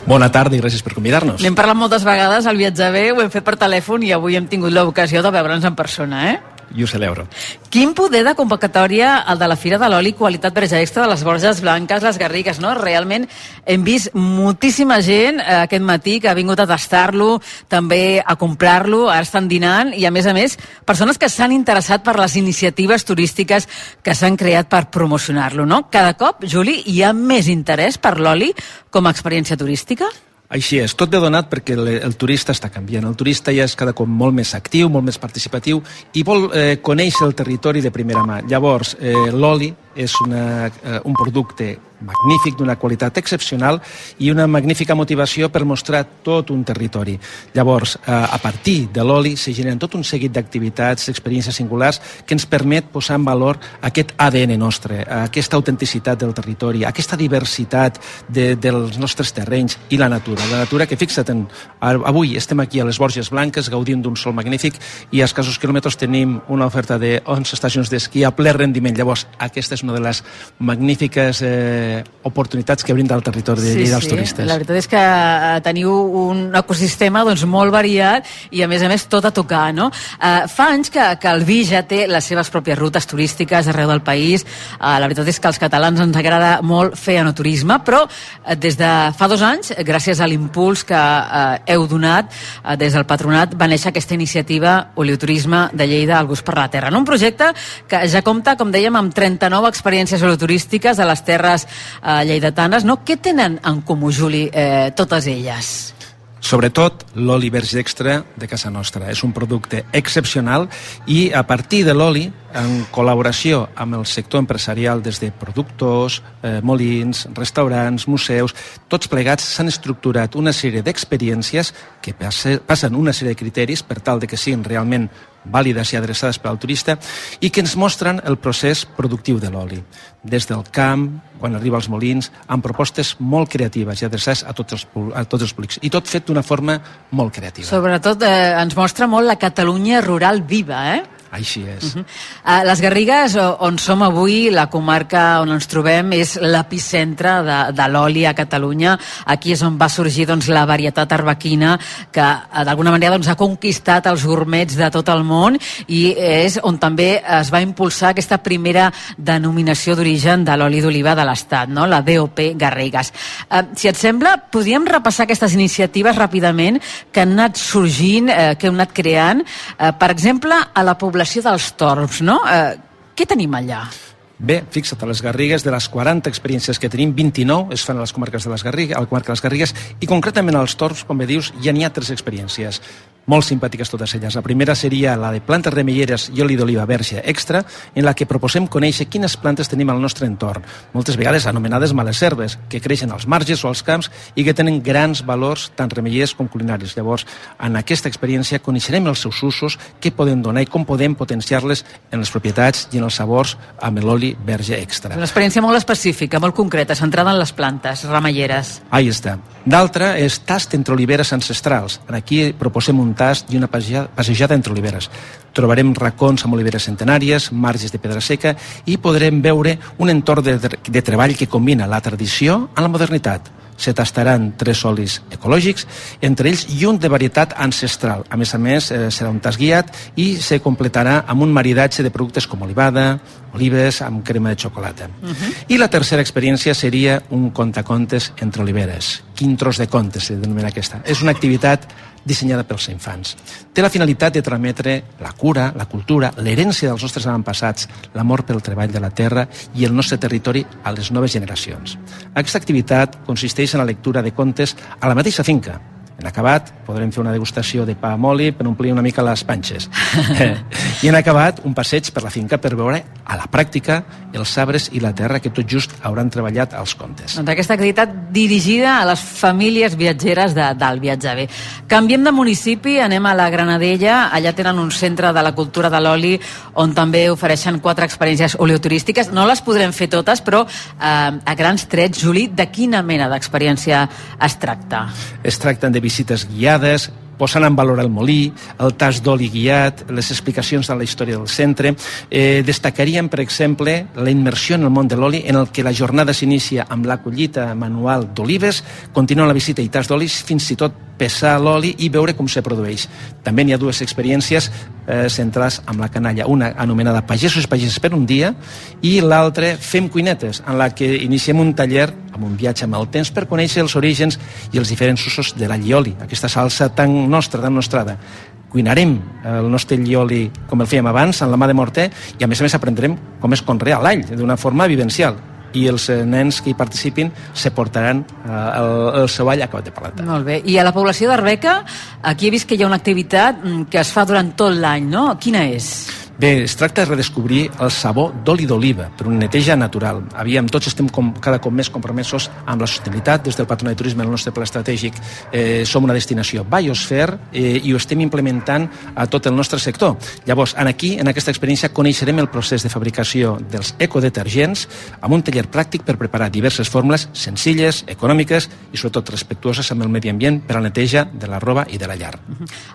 Bona tarda i gràcies per convidar-nos. N'hem parlat moltes vegades al Viatge B, ho hem fet per telèfon i avui hem tingut l'ocasió de veure'ns en persona, eh? I ho celebro. Quin poder de convocatòria el de la Fira de l'Oli Qualitat Verge Extra de les Borges Blanques, les Garrigues, no? Realment hem vist moltíssima gent eh, aquest matí que ha vingut a tastar-lo, també a comprar-lo, ara estan dinant, i a més a més, persones que s'han interessat per les iniciatives turístiques que s'han creat per promocionar-lo, no? Cada cop, Juli, hi ha més interès per l'oli com a experiència turística? Així és, tot ve donat perquè el, el turista està canviant. El turista ja és cada cop molt més actiu, molt més participatiu i vol eh, conèixer el territori de primera mà. Llavors, eh, l'oli és una, eh, un producte magnífic, d'una qualitat excepcional i una magnífica motivació per mostrar tot un territori. Llavors, eh, a partir de l'oli se generen tot un seguit d'activitats, experiències singulars que ens permet posar en valor aquest ADN nostre, aquesta autenticitat del territori, aquesta diversitat de, dels nostres terrenys i la natura. La natura que, fixa't, en, avui estem aquí a les Borges Blanques gaudint d'un sol magnífic i a escassos quilòmetres tenim una oferta de 11 estacions d'esquí a ple rendiment. Llavors, aquesta és una de les magnífiques eh, oportunitats que brinda el territori de Lleida sí, als turistes. La veritat és que eh, teniu un ecosistema doncs, molt variat i a més a més tot a tocar, no? Uh, fa anys que, que el Vi ja té les seves pròpies rutes turístiques arreu del país. Uh, la veritat és que als catalans ens agrada molt fer anoturisme, però uh, des de fa dos anys, gràcies a l'impuls que uh, heu donat uh, des del patronat, va néixer aquesta iniciativa Oleoturisme de Lleida al gust per la terra. En un projecte que ja compta, com dèiem, amb 39 experiències oleoturístiques a les terres eh, lleidatanes, no? Què tenen en comú, Juli, eh, totes elles? Sobretot l'oli verge extra de casa nostra. És un producte excepcional i a partir de l'oli, en col·laboració amb el sector empresarial des de productors, eh, molins, restaurants, museus, tots plegats s'han estructurat una sèrie d'experiències que passen una sèrie de criteris per tal de que siguin realment vàlides i adreçades per al turista i que ens mostren el procés productiu de l'oli. Des del camp, quan arriba als molins, amb propostes molt creatives i adreçades a tots els, a tots els públics. I tot fet d'una forma molt creativa. Sobretot eh, ens mostra molt la Catalunya rural viva, eh? Així és. Uh -huh. uh, les Garrigues, on som avui, la comarca on ens trobem, és l'epicentre de, de l'oli a Catalunya. Aquí és on va sorgir doncs, la varietat arbequina que uh, d'alguna manera doncs, ha conquistat els gourmets de tot el món i és on també es va impulsar aquesta primera denominació d'origen de l'oli d'oliva de l'Estat, no? la DOP Garrigues. Uh, si et sembla, podríem repassar aquestes iniciatives ràpidament que han anat sorgint, uh, que hem anat creant. Uh, per exemple, a la població població dels torms, no? Eh, què tenim allà? Bé, fixa't, a les Garrigues, de les 40 experiències que tenim, 29 es fan a les comarques de les Garrigues, a la comarca de les Garrigues, i concretament als Torms, com bé dius, ja n'hi ha tres experiències molt simpàtiques totes elles. La primera seria la de plantes remelleres i oli d'oliva verge extra, en la que proposem conèixer quines plantes tenim al nostre entorn, moltes vegades anomenades males herbes, que creixen als marges o als camps i que tenen grans valors tant remellers com culinaris. Llavors, en aquesta experiència coneixerem els seus usos, què poden donar i com podem potenciar-les en les propietats i en els sabors amb l'oli verge extra. Una experiència molt específica, molt concreta, centrada en les plantes remelleres. Ahí està. D'altra és tast entre oliveres ancestrals. Aquí proposem un tast i una passejada entre oliveres. Trobarem racons amb oliveres centenàries, marges de pedra seca i podrem veure un entorn de, de treball que combina la tradició amb la modernitat se tastaran tres olis ecològics, entre ells i un de varietat ancestral. A més a més, eh, serà un tas guiat i se completarà amb un maridatge de productes com olivada, olives amb crema de xocolata. Uh -huh. I la tercera experiència seria un contacontes entre oliveres. Quin tros de contes se denomina aquesta. És una activitat dissenyada pels infants. Té la finalitat de trametre la cura, la cultura, l'herència dels nostres avantpassats, l'amor pel treball de la terra i el nostre territori a les noves generacions. Aquesta activitat consisteix en la lectura de contes a la mateixa finca, en acabat, podrem fer una degustació de pa amb oli per omplir una mica les panxes. I en acabat, un passeig per la finca per veure a la pràctica els arbres i la terra que tot just hauran treballat als contes. Doncs aquesta activitat dirigida a les famílies viatgeres de, del viatge bé. Canviem de municipi, anem a la Granadella. Allà tenen un centre de la cultura de l'oli on també ofereixen quatre experiències oleoturístiques. No les podrem fer totes, però eh, a grans trets, Juli, de quina mena d'experiència es tracta? Es tracten de visites guiades, posant en valor el molí, el tas d'oli guiat, les explicacions de la història del centre. Eh, destacaríem, per exemple, la immersió en el món de l'oli, en el que la jornada s'inicia amb la collita manual d'olives, continua la visita i tas d'olis, fins i tot pesar l'oli i veure com se produeix. També n'hi ha dues experiències eh, centrades amb la canalla, una anomenada Pagesos i Pageses per un dia i l'altra Fem cuinetes, en la que iniciem un taller amb un viatge amb el temps per conèixer els orígens i els diferents usos de la llioli, aquesta salsa tan nostra, tan nostrada. Cuinarem el nostre llioli com el fèiem abans, en la mà de morter, i a més a més aprendrem com es conrea l'all, d'una forma vivencial i els nens que hi participin se portaran eh, el, el seu all acabat de plantar. Molt bé. I a la població d'Arbeca, aquí he vist que hi ha una activitat mm, que es fa durant tot l'any, no? Quina és? Bé, es tracta de redescobrir el sabor d'oli d'oliva per una neteja natural. Aviam, tots estem com, cada cop més compromesos amb la sostenibilitat. Des del Patronat de Turisme, el nostre pla estratègic, eh, som una destinació biosfer eh, i ho estem implementant a tot el nostre sector. Llavors, en aquí, en aquesta experiència, coneixerem el procés de fabricació dels ecodetergents amb un taller pràctic per preparar diverses fórmules senzilles, econòmiques i sobretot respectuoses amb el medi ambient per a la neteja de la roba i de la llar.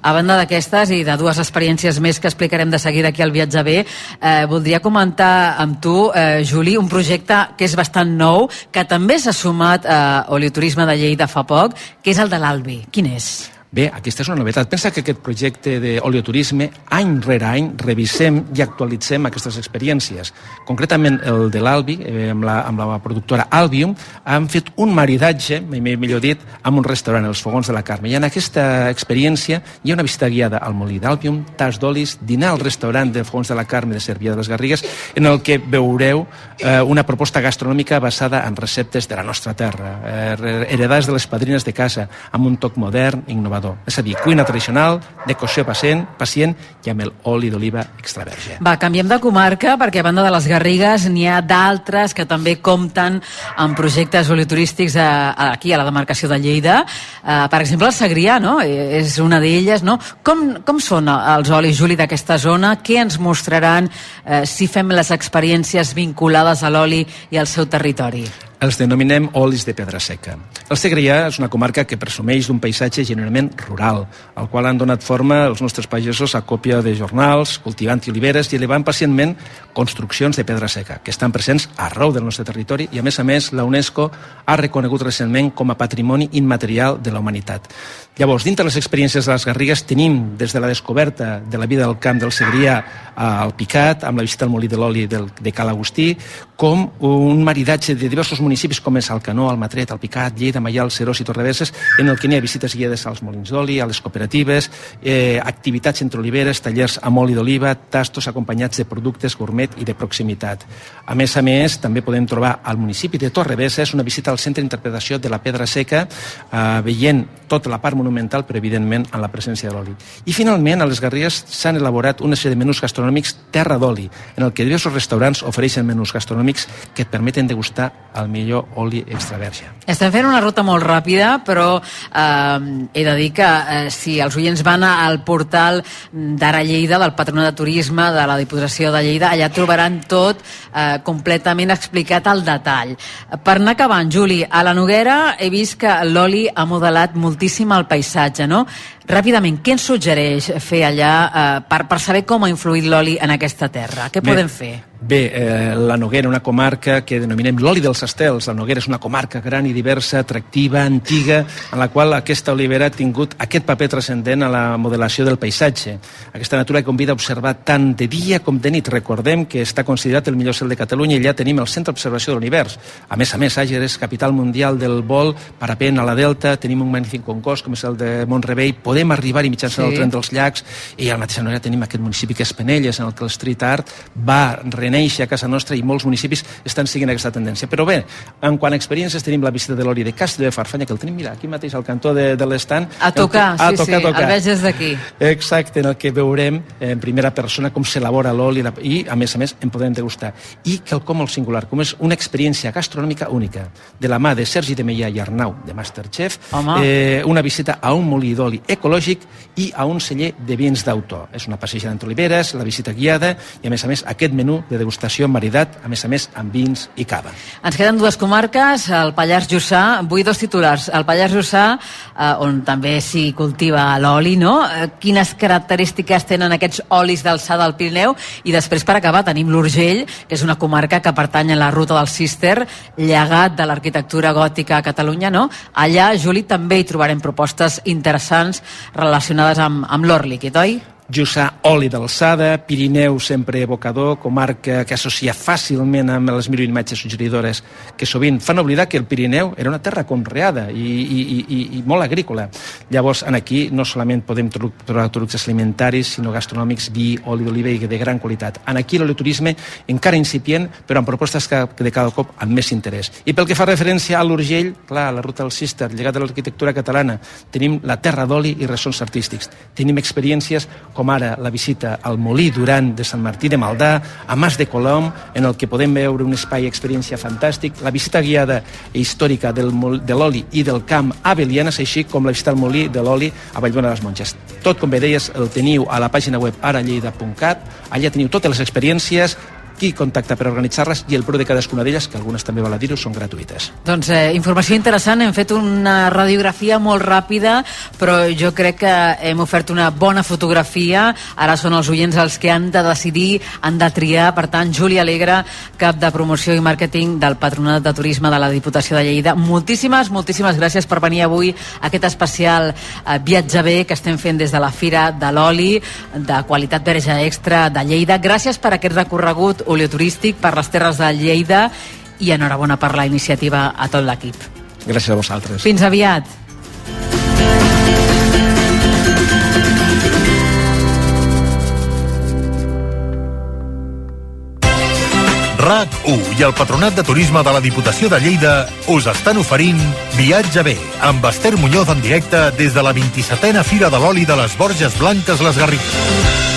A banda d'aquestes i de dues experiències més que explicarem de seguida aquí al Viatge B, eh, voldria comentar amb tu, eh, Juli, un projecte que és bastant nou, que també s'ha sumat a Olioturisme de Lleida fa poc, que és el de l'Albi. Quin és? Bé, aquesta és una novetat. Pensa que aquest projecte d'olioturisme, any rere any, revisem i actualitzem aquestes experiències. Concretament, el de l'Albi, eh, amb, la, amb la productora Albium, han fet un maridatge, millor dit, amb un restaurant, els Fogons de la Carme. I en aquesta experiència hi ha una visita guiada al molí d'Albium, tas d'olis, dinar al restaurant de Fogons de la Carme de Cervià de les Garrigues, en el que veureu eh, una proposta gastronòmica basada en receptes de la nostra terra, eh, heredades de les padrines de casa, amb un toc modern, innovador innovador. És a dir, cuina tradicional, de cocció pacient, pacient i amb l'oli d'oliva extra verge. Va, canviem de comarca perquè a banda de les Garrigues n'hi ha d'altres que també compten amb projectes olioturístics a, a, aquí a la demarcació de Lleida. Uh, per exemple, el Segrià, no? Eh, és una d'elles, no? Com, com són els olis, Juli, d'aquesta zona? Què ens mostraran uh, si fem les experiències vinculades a l'oli i al seu territori? Els denominem olis de pedra seca. El Segrià és una comarca que presumeix d'un paisatge generalment rural, al qual han donat forma els nostres pagesos a còpia de jornals, cultivant oliveres i elevant pacientment construccions de pedra seca, que estan presents arreu del nostre territori i, a més a més, la UNESCO ha reconegut recentment com a patrimoni immaterial de la humanitat. Llavors, dintre les experiències de les Garrigues tenim des de la descoberta de la vida del camp del Segrià al Picat, amb la visita al molí de l'oli de Cal Agustí, com un maridatge de diversos municipis com és Alcanó, Almatret, Alpicat, Lleida, Maial, Serós i Torreveses, en el que n'hi ha visites guiades als molins d'oli, a les cooperatives, eh, activitats entre oliveres, tallers amb oli d'oliva, tastos acompanyats de productes gourmet i de proximitat. A més a més, també podem trobar al municipi de Torreveses una visita al Centre d'Interpretació de la Pedra Seca, eh, veient tota la part monumental, però evidentment en la presència de l'oli. I finalment, a les Garrigues s'han elaborat una sèrie de menús gastronòmics terra d'oli, en el que diversos restaurants ofereixen menús gastronòmics que et permeten degustar el millor oli extra verge. Estem fent una ruta molt ràpida, però eh, he de dir que eh, si els oients van al portal d'Ara Lleida, del Patronat de Turisme, de la Diputació de Lleida, allà trobaran tot eh, completament explicat al detall. Per anar acabant, Juli, a la Noguera he vist que l'oli ha modelat moltíssim el paisatge, no? Ràpidament, què ens suggereix fer allà eh, per, per saber com ha influït l'oli en aquesta terra? Què Bé, podem fer? Bé, eh, la Noguera, una comarca que denominem l'oli dels estels. La Noguera és una comarca gran i diversa, atractiva, antiga, en la qual aquesta olivera ha tingut aquest paper transcendent a la modelació del paisatge. Aquesta natura que convida a observar tant de dia com de nit. Recordem que està considerat el millor cel de Catalunya i ja tenim el centre d'observació de l'univers. A més a més, Àger és capital mundial del vol, parapent a la Delta, tenim un magnífic concours com és el de Montrebell, podem arribar-hi mitjançant sí. el tren dels llacs i a la mateixa manera tenim aquest municipi que és Penelles, en el que el street art va reneixer a casa nostra i molts municipis estan seguint aquesta tendència. Però bé, en quant a experiències tenim la visita de l'Oli de Castelló de Farfanya, que el tenim, mira, aquí mateix al cantó de, de l'estant. A tocar, el, a sí, tocar, sí, tocar. el veig des d'aquí. Exacte, en el que veurem en primera persona com s'elabora l'oli i, a més a més, en podem degustar. I quelcom molt singular, com és una experiència gastronòmica única, de la mà de Sergi de Meillà i Arnau, de Masterchef, Home. eh, una visita a un molí d'oli ecològic i a un celler de vins d'autor. És una passejada entre oliveres, la visita guiada i, a més a més, aquest menú de degustació maridat, a més a més, amb vins i cava. Ens queden dues comarques, el Pallars Jussà. Vull dos titulars. El Pallars Jussà, eh, on també s'hi cultiva l'oli, no? Eh, quines característiques tenen aquests olis d'alçada al Pirineu? I després, per acabar, tenim l'Urgell, que és una comarca que pertany a la ruta del Cister, llegat de l'arquitectura gòtica a Catalunya, no? Allà, Juli, també hi trobarem propostes interessants relacionades amb, amb l'or líquid, oi? Jussà, oli d'alçada, Pirineu sempre evocador, comarca que associa fàcilment amb les imatges suggeridores que sovint fan oblidar que el Pirineu era una terra conreada i, i, i, i molt agrícola. Llavors, en aquí no solament podem tro- trobar productes alimentaris, sinó gastronòmics, vi, oli d'oliva i de gran qualitat. En aquí l'oliturisme encara incipient, però amb propostes que, de cada cop amb més interès. I pel que fa referència a l'Urgell, clar, la ruta del Cister, llegat de l'arquitectura catalana, tenim la terra d'oli i ressons artístics. Tenim experiències ara la visita al Molí Duran de Sant Martí de Maldà, a Mas de Colom, en el que podem veure un espai experiència fantàstic, la visita guiada i històrica del, de l'oli i del camp a Belianes, així com la visita al Molí de l'oli a Vallbona de les Monges. Tot, com bé deies, el teniu a la pàgina web aralleida.cat, allà teniu totes les experiències, qui contacta per organitzar-les i el preu de cadascuna d'elles, que algunes també val a dir-ho, són gratuïtes. Doncs eh, informació interessant, hem fet una radiografia molt ràpida, però jo crec que hem ofert una bona fotografia. Ara són els oients els que han de decidir, han de triar. Per tant, Júlia Alegre, cap de promoció i màrqueting del Patronat de Turisme de la Diputació de Lleida. Moltíssimes, moltíssimes gràcies per venir avui a aquest especial eh, Viatge bé que estem fent des de la Fira de l'Oli, de qualitat verge extra de Lleida. Gràcies per aquest recorregut oleoturístic per les terres de Lleida i enhorabona per la iniciativa a tot l'equip. Gràcies a vosaltres. Fins aviat. RAC1 i el Patronat de Turisme de la Diputació de Lleida us estan oferint Viatge bé, amb Esther Muñoz en directe des de la 27a Fira de l'Oli de les Borges Blanques Les Garrigues.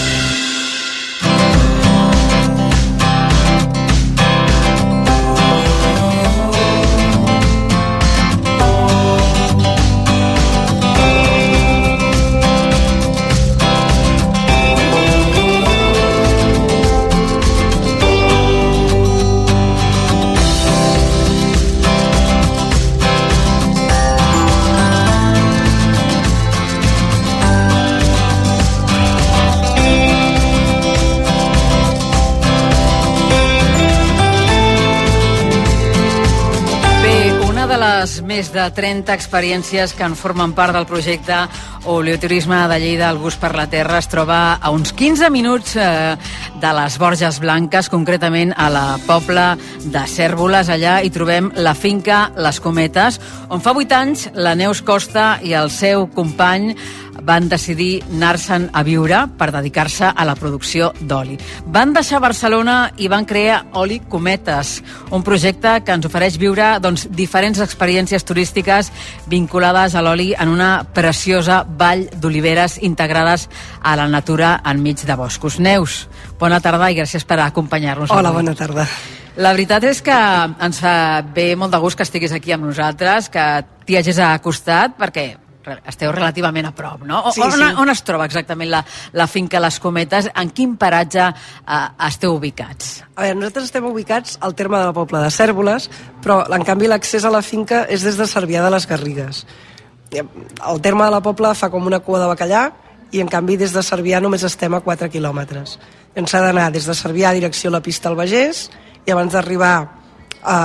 Més de 30 experiències que en formen part del projecte Oleoturisme de Lleida, el gust per la terra, es troba a uns 15 minuts eh, de les Borges Blanques, concretament a la Pobla de Cèrvoles. Allà hi trobem la finca Les Cometes, on fa 8 anys la Neus Costa i el seu company van decidir anar-se'n a viure per dedicar-se a la producció d'oli. Van deixar Barcelona i van crear Oli Cometes, un projecte que ens ofereix viure doncs, diferents experiències turístiques vinculades a l'oli en una preciosa vall d'oliveres integrades a la natura enmig de boscos. Neus, bona tarda i gràcies per acompanyar-nos. Hola, avui. bona tarda. La veritat és que ens fa bé molt de gust que estiguis aquí amb nosaltres, que t'hi hagis acostat, perquè esteu relativament a prop, no? O- Sí, on, sí. on es troba exactament la, la finca Les Cometes? En quin paratge eh, esteu ubicats? A veure, nosaltres estem ubicats al terme de la Pobla de Cèrvoles, però en canvi l'accés a la finca és des de Cervià de les Garrigues. El terme de la Pobla fa com una cua de bacallà i en canvi des de Cervià només estem a 4 quilòmetres. Llavors s'ha d'anar des de Cervià a direcció a la pista al Bagés i abans d'arribar a,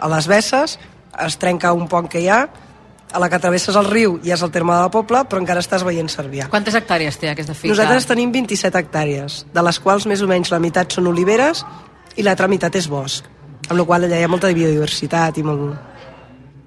a les Besses es trenca un pont que hi ha a la que travesses el riu ja és el terme de la Pobla, però encara estàs veient Cervià. Quantes hectàrees té aquesta finca? Nosaltres tenim 27 hectàrees, de les quals més o menys la meitat són oliveres i l'altra meitat és bosc, amb la qual allà hi ha molta biodiversitat i molt...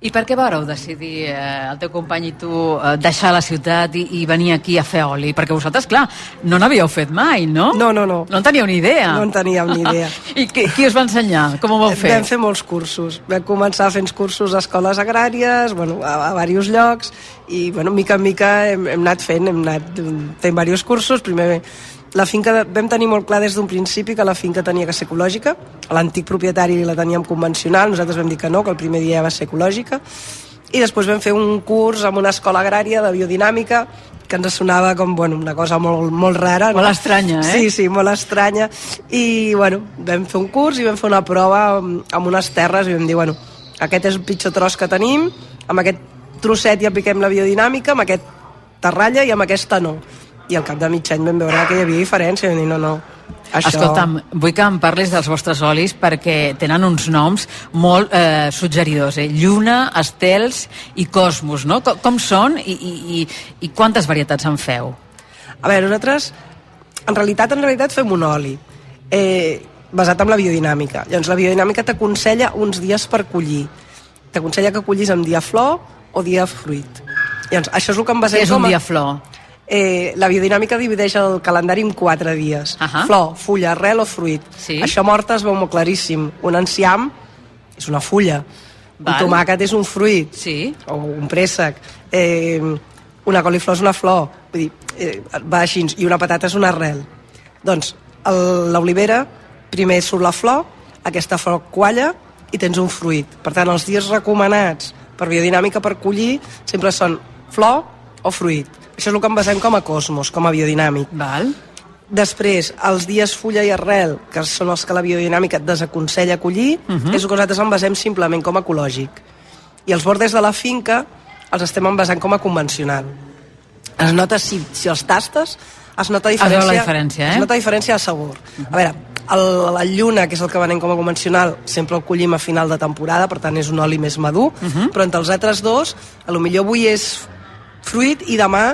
I per què vareu decidir, eh, el teu company i tu, eh, deixar la ciutat i, i venir aquí a fer oli? Perquè vosaltres, clar, no n'havíeu fet mai, no? No, no, no. No en teníeu ni idea. No en teníem ni idea. I qui, qui us va ensenyar? Com ho vau fer? Vam fer molts cursos. Vam començar fent cursos a escoles agràries, bueno, a, a diversos llocs, i bueno, mica en mica hem, hem anat fent, hem anat fent diversos cursos. Primer la finca vam tenir molt clar des d'un principi que la finca tenia que ser ecològica. L'antic propietari la teníem convencional, nosaltres vam dir que no, que el primer dia va ser ecològica. I després vam fer un curs amb una escola agrària de biodinàmica que ens sonava com bueno, una cosa molt, molt rara. Molt estranya, eh? Sí, sí, molt estranya. I bueno, vam fer un curs i vam fer una prova amb, amb unes terres i vam dir, bueno, aquest és el pitjor tros que tenim, amb aquest trosset ja apliquem la biodinàmica, amb aquest terralla i amb aquesta no i al cap de mig any vam veure que hi havia diferència i vam dir, no, no, això... Escolta'm, vull que em parlis dels vostres olis perquè tenen uns noms molt eh, suggeridors, eh? Lluna, Estels i Cosmos, no? Com, com són i, i, i, i quantes varietats en feu? A veure, nosaltres, en realitat, en realitat fem un oli eh, basat en la biodinàmica. Llavors, la biodinàmica t'aconsella uns dies per collir. T'aconsella que collis en dia flor o dia fruit. Llavors, això és el que em basem Què és un com a- dia flor? Eh, la biodinàmica divideix el calendari en quatre dies. Uh -huh. Flor, fulla, arrel o fruit. Sí. Això morta es veu molt claríssim. Un enciam és una fulla. Val. Un tomàquet és un fruit. Sí. O un préssec. Eh, una coliflor és una flor. Vull dir, eh, va així. I una patata és una arrel. Doncs l'olivera, primer surt la flor, aquesta flor qualla i tens un fruit. Per tant, els dies recomanats per biodinàmica per collir sempre són flor o fruit. Això és el que em basem com a cosmos, com a biodinàmic. Val. Després, els dies fulla i arrel, que són els que la biodinàmica et desaconsella collir, uh Mhm. -huh. és el que nosaltres en basem simplement com a ecològic. I els bordes de la finca els estem envasant com a convencional. Es nota, si, si els tastes, es nota Es diferència, la diferència, eh? es nota diferència de sabor. A veure, el, la lluna, que és el que venem com a convencional, sempre el collim a final de temporada, per tant és un oli més madur, uh -huh. però entre els altres dos, a lo millor avui és fruit i demà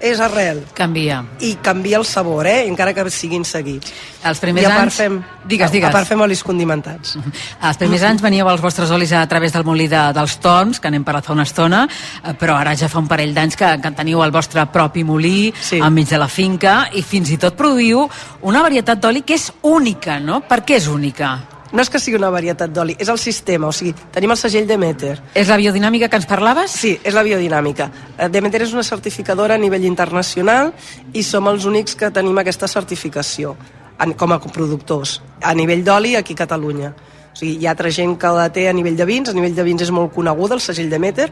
és arrel. Canvia. I canvia el sabor, eh? encara que siguin seguits. Els primers I a part anys- Fem, Digues, digues. A part fem olis condimentats. Els primers anys veníeu als vostres olis a través del molí de, dels Torns, que n'hem parlat fa una estona, eh, però ara ja fa un parell d'anys que, que teniu el vostre propi molí sí. enmig de la finca i fins i tot produïu una varietat d'oli que és única, no? Per què és única? No és que sigui una varietat d'oli, és el sistema, o sigui, tenim el segell Demeter. És la biodinàmica que ens parlaves? Sí, és la biodinàmica. Eh, Demeter és una certificadora a nivell internacional i som els únics que tenim aquesta certificació com a productors, a nivell d'oli aquí a Catalunya. O sigui, hi ha altra gent que la té a nivell de vins, a nivell de vins és molt coneguda el segell Demeter,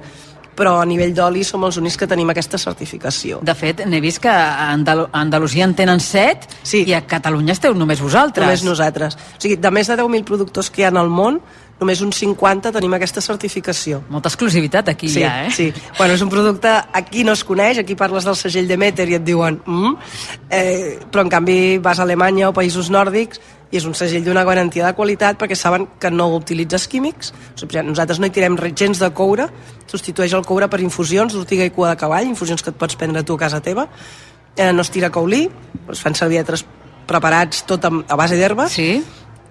però a nivell d'oli som els únics que tenim aquesta certificació. De fet, n'he vist que a Andal a Andalusia en tenen set sí. i a Catalunya esteu només vosaltres. Només nosaltres. O sigui, de més de 10.000 productors que hi ha al món, només uns 50 tenim aquesta certificació. Molta exclusivitat aquí sí, ja, eh? Sí, bueno, és un producte, aquí no es coneix, aquí parles del segell Demeter i et diuen mm, eh, però en canvi vas a Alemanya o països nòrdics i és un segell d'una garantia de qualitat perquè saben que no utilitzes químics. Nosaltres no hi tirem gens de coure, substitueix el coure per infusions d'ortiga i cua de cavall, infusions que et pots prendre tu a casa teva. Eh, no es tira caulí, es fan servir altres preparats tot amb, a base d'herba. Sí.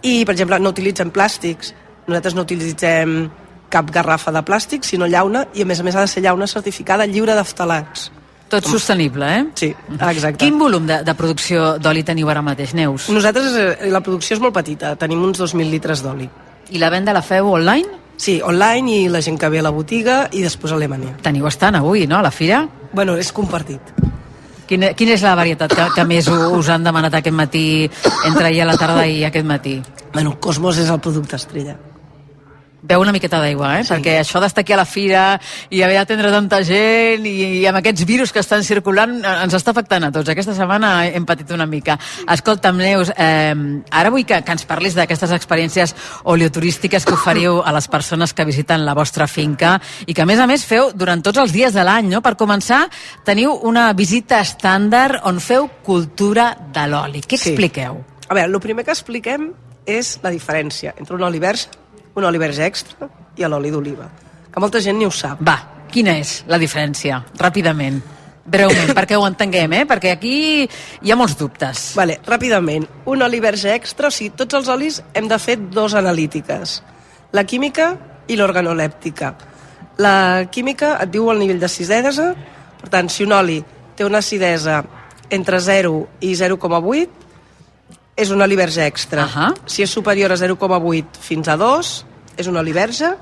I, per exemple, no utilitzem plàstics. Nosaltres no utilitzem cap garrafa de plàstic, sinó llauna, i a més a més ha de ser llauna certificada lliure d'aftalats. Tot sostenible, eh? Sí, exacte. Quin volum de, de producció d'oli teniu ara mateix, Neus? Nosaltres, eh, la producció és molt petita, tenim uns 2.000 litres d'oli. I la venda la feu online? Sí, online i la gent que ve a la botiga i després a Alemanya. Teniu estant avui, no, a la fira? Bueno, és compartit. Quina, quina és la varietat que, que més us han demanat aquest matí, entre ahir a la tarda i aquest matí? Bueno, Cosmos és el producte estrella. Beu una miqueta d'aigua, eh? Sí. perquè això d'estar aquí a la fira i haver d'atendre tanta gent i, i amb aquests virus que estan circulant eh, ens està afectant a tots. Aquesta setmana hem patit una mica. Escolta'm, Neus, eh, ara vull que, que ens parlis d'aquestes experiències oleoturístiques que oferiu a les persones que visiten la vostra finca i que, a més a més, feu durant tots els dies de l'any, no? Per començar, teniu una visita estàndard on feu cultura de l'oli. Què Sí. expliqueu? A veure, el primer que expliquem és la diferència entre un oli verge, un oli verge extra i l'oli d'oliva, que molta gent ni ho sap. Va, quina és la diferència? Ràpidament. Breument, perquè ho entenguem, eh? Perquè aquí hi ha molts dubtes. Vale, ràpidament. Un oli verge extra, o sigui, tots els olis hem de fer dos analítiques. La química i l'organolèptica. La química et diu el nivell d'acidesa, per tant, si un oli té una acidesa entre 0 i 0,8, és un oli verge extra. Uh -huh. Si és superior a 0,8 fins a 2, és un oli verge,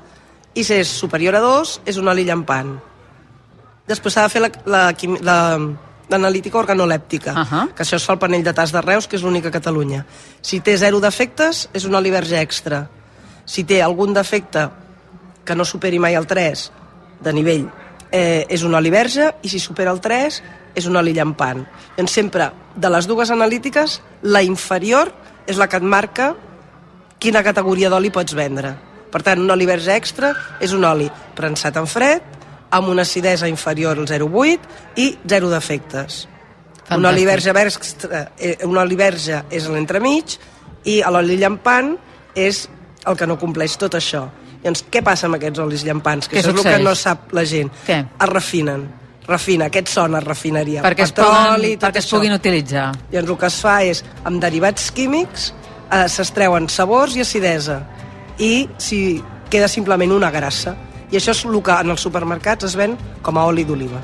i si és superior a 2, és un oli llampant. Després s'ha de fer la, la, la, l'analítica organolèptica, uh -huh. que això es fa al panell de tas de Reus, que és l'únic a Catalunya. Si té zero defectes, és un oli verge extra. Si té algun defecte que no superi mai el 3 de nivell, eh, és un oli verge, i si supera el 3, és un oli llampant. Doncs sempre, de les dues analítiques, la inferior és la que et marca quina categoria d'oli pots vendre. Per tant, un oli verge extra és un oli prensat en fred, amb una acidesa inferior al 0,8 i zero defectes. Un oli verge, extra, eh, un oli verge és l'entremig i l'oli llampant és el que no compleix tot això. Llavors, què passa amb aquests olis llampants? Que Què això és el succeeix? que no sap la gent. Què? Es refinen. Refina, aquest son es refinaria. Perquè es, Petroli, poden, perquè es puguin utilitzar. Llavors el que es fa és, amb derivats químics, eh, s'extreuen sabors i acidesa. I si queda simplement una grassa. I això és el que en els supermercats es ven com a oli d'oliva.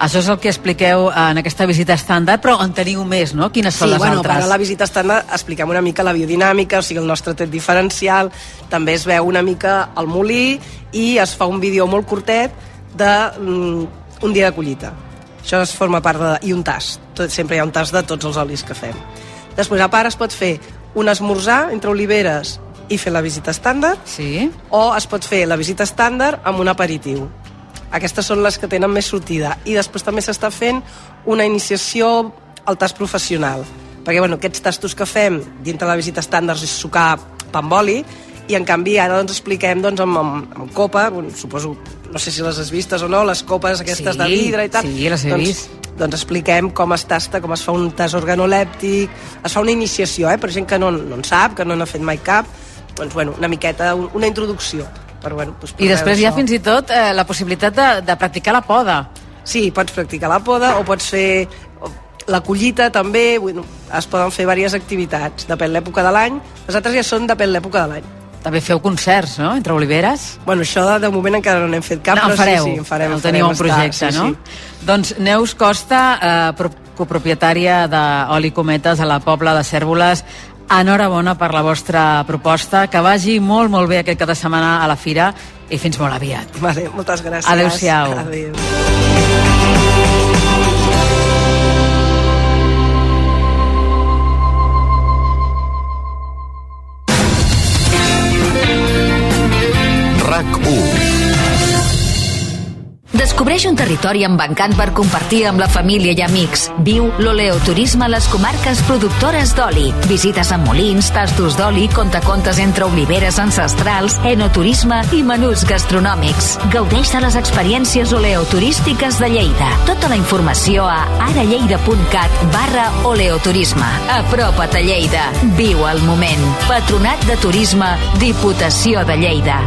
Això és el que expliqueu en aquesta visita estàndard, però en teniu més, no? Quines són sí, les bueno, altres? per a la visita estàndard expliquem una mica la biodinàmica, o sigui, el nostre tret diferencial, també es veu una mica el molí i es fa un vídeo molt curtet de mm, un dia de collita. Això es forma part de... i un tast. Tot, sempre hi ha un tast de tots els olis que fem. Després, a part, es pot fer un esmorzar entre oliveres i fer la visita estàndard, sí. o es pot fer la visita estàndard amb un aperitiu. Aquestes són les que tenen més sortida. I després també s'està fent una iniciació al tast professional. Perquè, bueno, aquests tastos que fem dintre la visita estàndard és sucar pa amb oli, i en canvi ara doncs expliquem doncs, amb, amb, amb copa, bueno, suposo, no sé si les has vistes o no, les copes aquestes Sí, de vidre i tal. sí, les he doncs, vist. Doncs expliquem com es tasta, com es fa un tast organolèptic, es fa una iniciació, eh, per gent que no, no en sap, que no n'ha fet mai cap, doncs, bueno, una miqueta, un- una introducció. Per, bueno, doncs, I després hi ha fins i tot eh, la possibilitat de, de practicar la poda. Sí, pots practicar la poda o pots fer la collita també, bueno, es poden fer diverses activitats, depèn l'època de l'any. Les altres ja són depèn l'època de l'any. També feu concerts, no?, entre oliveres. Bueno, això de, de moment encara no n'hem fet cap, no, en però fareu, sí, sí, en farem. el en teniu un projecte, estar, no? Sí, sí. Doncs Neus Costa, eh, pro- copropietària d'Oli Cometes a la Pobla de Cèrvoles, enhorabona per la vostra proposta, que vagi molt, molt bé aquest cap de setmana a la fira i fins molt aviat. Vale, moltes gràcies. Adéu-siau. Adéu. Descobreix un territori embancant per compartir amb la família i amics. Viu l'oleoturisme a les comarques productores d'oli. Visites amb molins, tastos d'oli, contacontes entre oliveres ancestrals, enoturisme i menús gastronòmics. Gaudeix de les experiències oleoturístiques de Lleida. Tota la informació a aralleida.cat barra oleoturisme. Apropa't a Lleida. Viu el moment. Patronat de Turisme, Diputació de Lleida.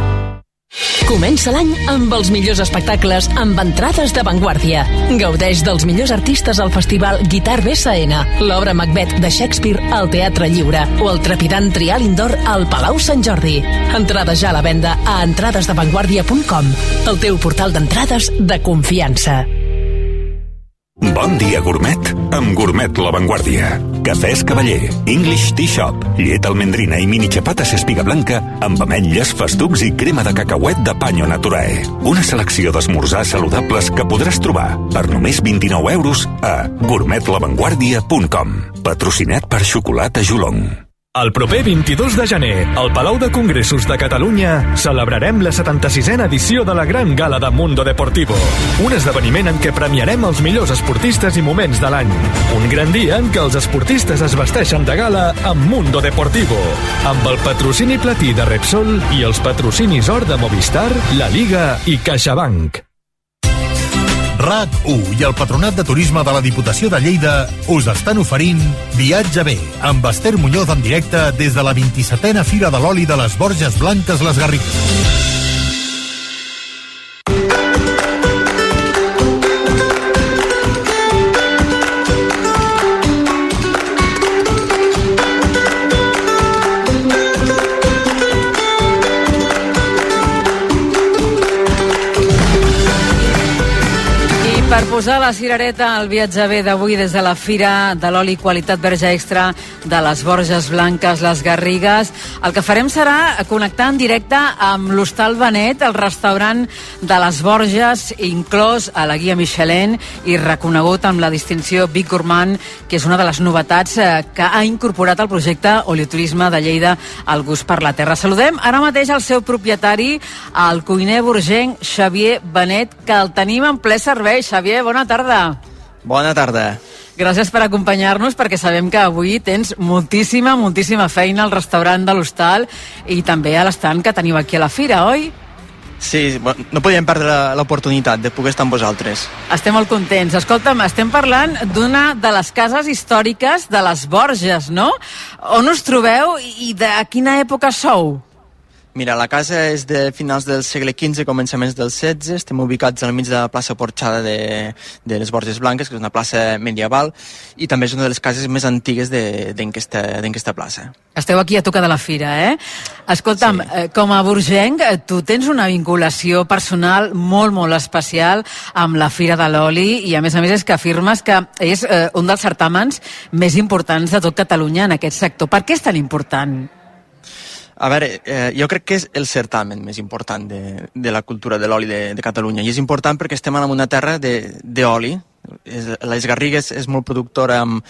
Comença l'any amb els millors espectacles amb entrades d'avantguàrdia. Gaudeix dels millors artistes al festival Guitar BSN, l'obra Macbeth de Shakespeare al Teatre Lliure o el trepidant Trial Indoor al Palau Sant Jordi. Entrades ja a la venda a entradesdavantguàrdia.com, el teu portal d'entrades de confiança. Bon dia, gourmet, amb Gourmet La Vanguardia. Cafès Cavaller, English Tea Shop, llet almendrina i mini xapates espiga blanca amb ametlles, festucs i crema de cacauet de Panyo Naturae. Una selecció d'esmorzars saludables que podràs trobar per només 29 euros a gourmetlavanguardia.com. Patrocinat per Xocolata Jolong. El proper 22 de gener, al Palau de Congressos de Catalunya, celebrarem la 76a edició de la Gran Gala de Mundo Deportivo. Un esdeveniment en què premiarem els millors esportistes i moments de l'any. Un gran dia en què els esportistes es vesteixen de gala amb Mundo Deportivo, amb el patrocini platí de Repsol i els patrocinis or de Movistar, La Liga i CaixaBank. RAC1 i el Patronat de Turisme de la Diputació de Lleida us estan oferint Viatge bé, amb Esther Muñoz en directe des de la 27a Fira de l'Oli de les Borges Blanques Les Garrigues. Posar la cirereta al viatge bé d'avui des de la Fira de l'Oli Qualitat Verge Extra de les Borges Blanques, les Garrigues, el que farem serà connectar en directe amb l'Hostal Benet, el restaurant de les Borges, inclòs a la guia Michelin i reconegut amb la distinció Big Gourmand, que és una de les novetats eh, que ha incorporat al projecte Olioturisme de Lleida al gust per la terra. Saludem ara mateix el seu propietari, el cuiner burgenc Xavier Benet, que el tenim en ple servei. Xavier, Xavier, bona tarda. Bona tarda. Gràcies per acompanyar-nos perquè sabem que avui tens moltíssima, moltíssima feina al restaurant de l'Hostal i també a l'estant que teniu aquí a la Fira, oi? Sí, no podíem perdre l'oportunitat de poder estar amb vosaltres. Estem molt contents. Escolta'm, estem parlant d'una de les cases històriques de les Borges, no? On us trobeu i de quina època sou? Mira, la casa és de finals del segle XV, començaments del XVI. Estem ubicats al mig de la plaça Porxada de, de les Borges Blanques, que és una plaça medieval, i també és una de les cases més antigues d'aquesta plaça. Esteu aquí a tocar de la fira, eh? Escolta'm, sí. Eh, com a burgenc, eh, tu tens una vinculació personal molt, molt especial amb la Fira de l'Oli i, a més a més, és que afirmes que és eh, un dels certàmens més importants de tot Catalunya en aquest sector. Per què és tan important? A veure, eh, jo crec que és el certamen més important de, de la cultura de l'oli de, de Catalunya i és important perquè estem en una terra d'oli. Les Garrigues és molt productora amb,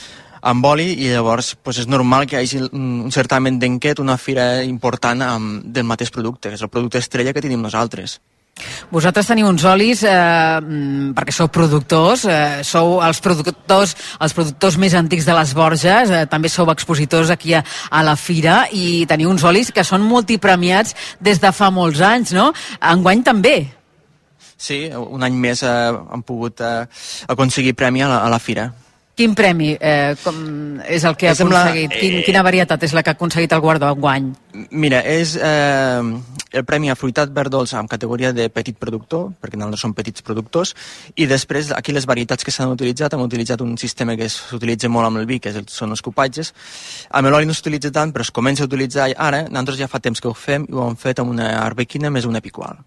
amb oli i llavors pues, és normal que hi hagi un certamen d'enquet, una fira important amb, del mateix producte, que és el producte estrella que tenim nosaltres. Vosaltres teniu uns olis, eh, mm, perquè sou productors, eh, sou els productors, els productors més antics de les Borges, eh, també sou expositors aquí a, a la Fira, i teniu uns olis que són multipremiats des de fa molts anys, no? Enguany també. Sí, un any més eh, han pogut eh, aconseguir premi a la, a la Fira. Quin premi eh, com és el que ha aconseguit? La, Quin, quina varietat és la que ha aconseguit el guardó guany? Mira, és eh, el Premi a Fruitat Verdols en categoria de petit productor, perquè nosaltres som petits productors, i després aquí les varietats que s'han utilitzat, hem utilitzat un sistema que s'utilitza molt amb el vi, que és el, són els copatges. Amb l'oli no s'utilitza tant, però es comença a utilitzar ara, nosaltres ja fa temps que ho fem i ho hem fet amb una arbequina més una picual.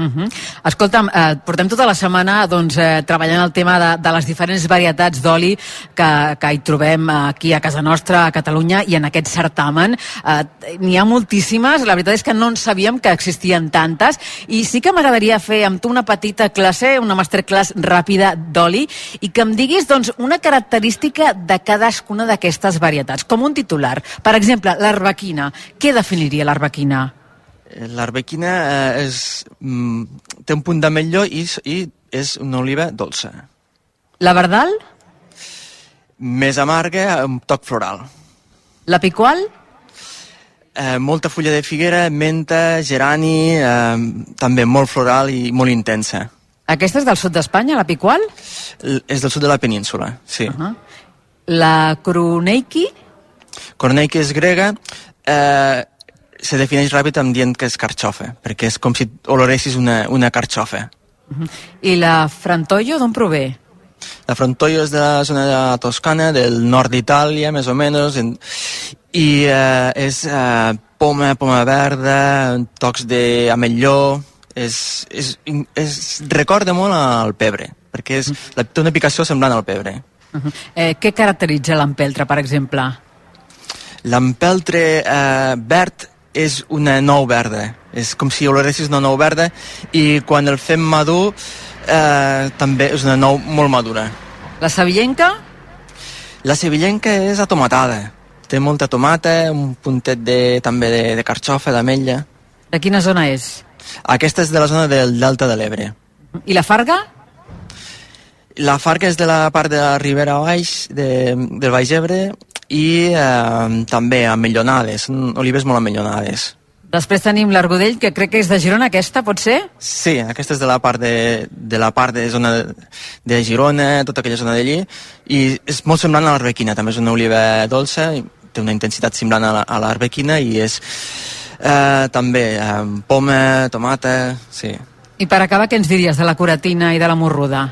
Uh -huh. Escolta'm, eh, portem tota la setmana doncs, eh, treballant el tema de, de les diferents varietats d'oli que, que hi trobem aquí a casa nostra, a Catalunya, i en aquest certamen. Eh, N'hi ha moltíssimes, la veritat és que no en sabíem que existien tantes, i sí que m'agradaria fer amb tu una petita classe, una masterclass ràpida d'oli, i que em diguis doncs, una característica de cadascuna d'aquestes varietats, com un titular. Per exemple, l'arbequina. Què definiria l'arbequina? L'arbequina eh, és, mm, té un punt d'ametlló i, i és una oliva dolça. La verdal? Més amarga, amb toc floral. La picual? Eh, molta fulla de figuera, menta, gerani, eh, també molt floral i molt intensa. Aquesta és del sud d'Espanya, la picual? L és del sud de la península, sí. Uh -huh. La Kroneiki? Kroneiki és grega. Eh, se defineix ràpid amb dient que és carxofa, perquè és com si oloressis una, una carxofa. Uh -huh. I la Frantoio d'on prové? La Frantoio és de la zona de la Toscana, del nord d'Itàlia, més o menys, en, i eh, és eh, poma, poma verda, tocs d'ametlló, és, és, és, recorda molt al pebre, perquè és, la, té una picació semblant al pebre. Uh -huh. eh, què caracteritza l'empeltre, per exemple? L'empeltre eh, verd és una nou verda. És com si oloressis una nou verda i quan el fem madur eh, també és una nou molt madura. La sevillenca? La sevillenca és atomatada. té molta tomata, un puntet de, també de, de carxofa, d'ametlla. De quina zona és? Aquesta és de la zona del Delta de l'Ebre. I la farga? La farga és de la part de la Ribera Baix, de, del Baix Ebre, i eh, també amellonades, són olives molt amellonades. Després tenim l'Argodell, que crec que és de Girona, aquesta, pot ser? Sí, aquesta és de la part de, de la part de zona de, de Girona, tota aquella zona d'allí, i és molt semblant a l'arbequina, també és una oliva dolça, i té una intensitat semblant a la- a l'arbequina i és eh, també eh, poma, tomata, sí. I per acabar, què ens diries de la curatina i de la morruda?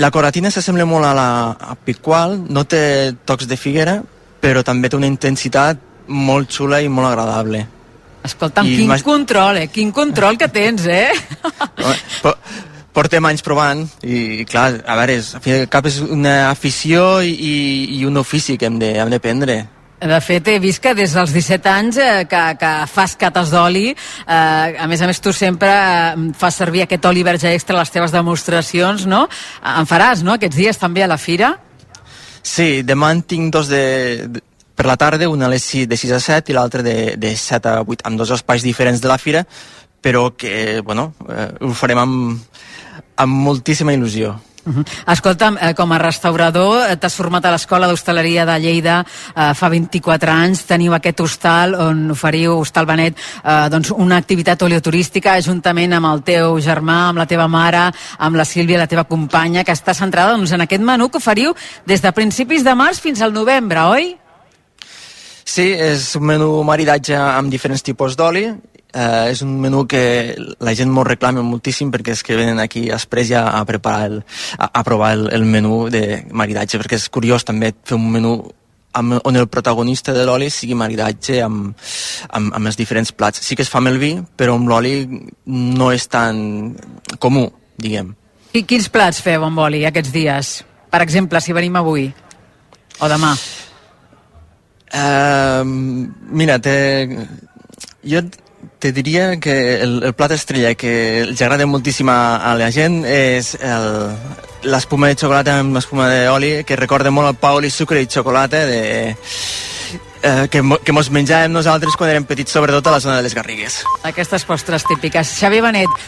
La coratina s'assembla molt a la a picual, no té tocs de figuera, però també té una intensitat molt xula i molt agradable. Escolta'm, I quin m'has- control, eh? Quin control que tens, eh? Po- Portem anys provant i, clar, a veure, és, cap és una afició i, i, i un ofici que hem de, hem de prendre. De fet, he vist que des dels 17 anys eh, que, que fas cates d'oli, eh, a més a més tu sempre eh, fas servir aquest oli verge extra a les teves demostracions, no? En faràs, no?, aquests dies també a la fira? Sí, demà en tinc dos de, de per la tarda, una a les 6, de 6 a 7 i l'altra de, de 7 a 8, amb dos espais diferents de la fira, però que, bueno, eh, ho farem amb, amb moltíssima il·lusió. Uh -huh. Escolta'm, eh, com a restaurador, eh, t'has format a l'Escola d'Hostaleria de Lleida eh, fa 24 anys, teniu aquest hostal on oferiu, Hostal Benet, eh, doncs una activitat oleoturística juntament amb el teu germà, amb la teva mare, amb la Sílvia, la teva companya, que està centrada doncs, en aquest menú que oferiu des de principis de març fins al novembre, oi? Sí, és un menú maridatge amb diferents tipus d'oli. Eh, és un menú que la gent molt reclama moltíssim perquè és que venen aquí després ja a preparar el, a, a provar el, el menú de maridatge perquè és curiós també fer un menú amb, on el protagonista de l'oli sigui maridatge amb, amb, amb els diferents plats. Sí que es fa amb el vi, però amb l'oli no és tan comú, diguem. I quins plats feu amb oli aquests dies? Per exemple, si venim avui o demà. Uh, mira, te, jo te diria que el, el plat estrella que els agrada moltíssim a, a la gent és el, l'espuma de xocolata amb espuma d'oli, que recorda molt el pa, oli, sucre i xocolata de, eh, que, que mos menjàvem nosaltres quan érem petits, sobretot a la zona de les Garrigues. Aquestes postres típiques. Xavier Benet,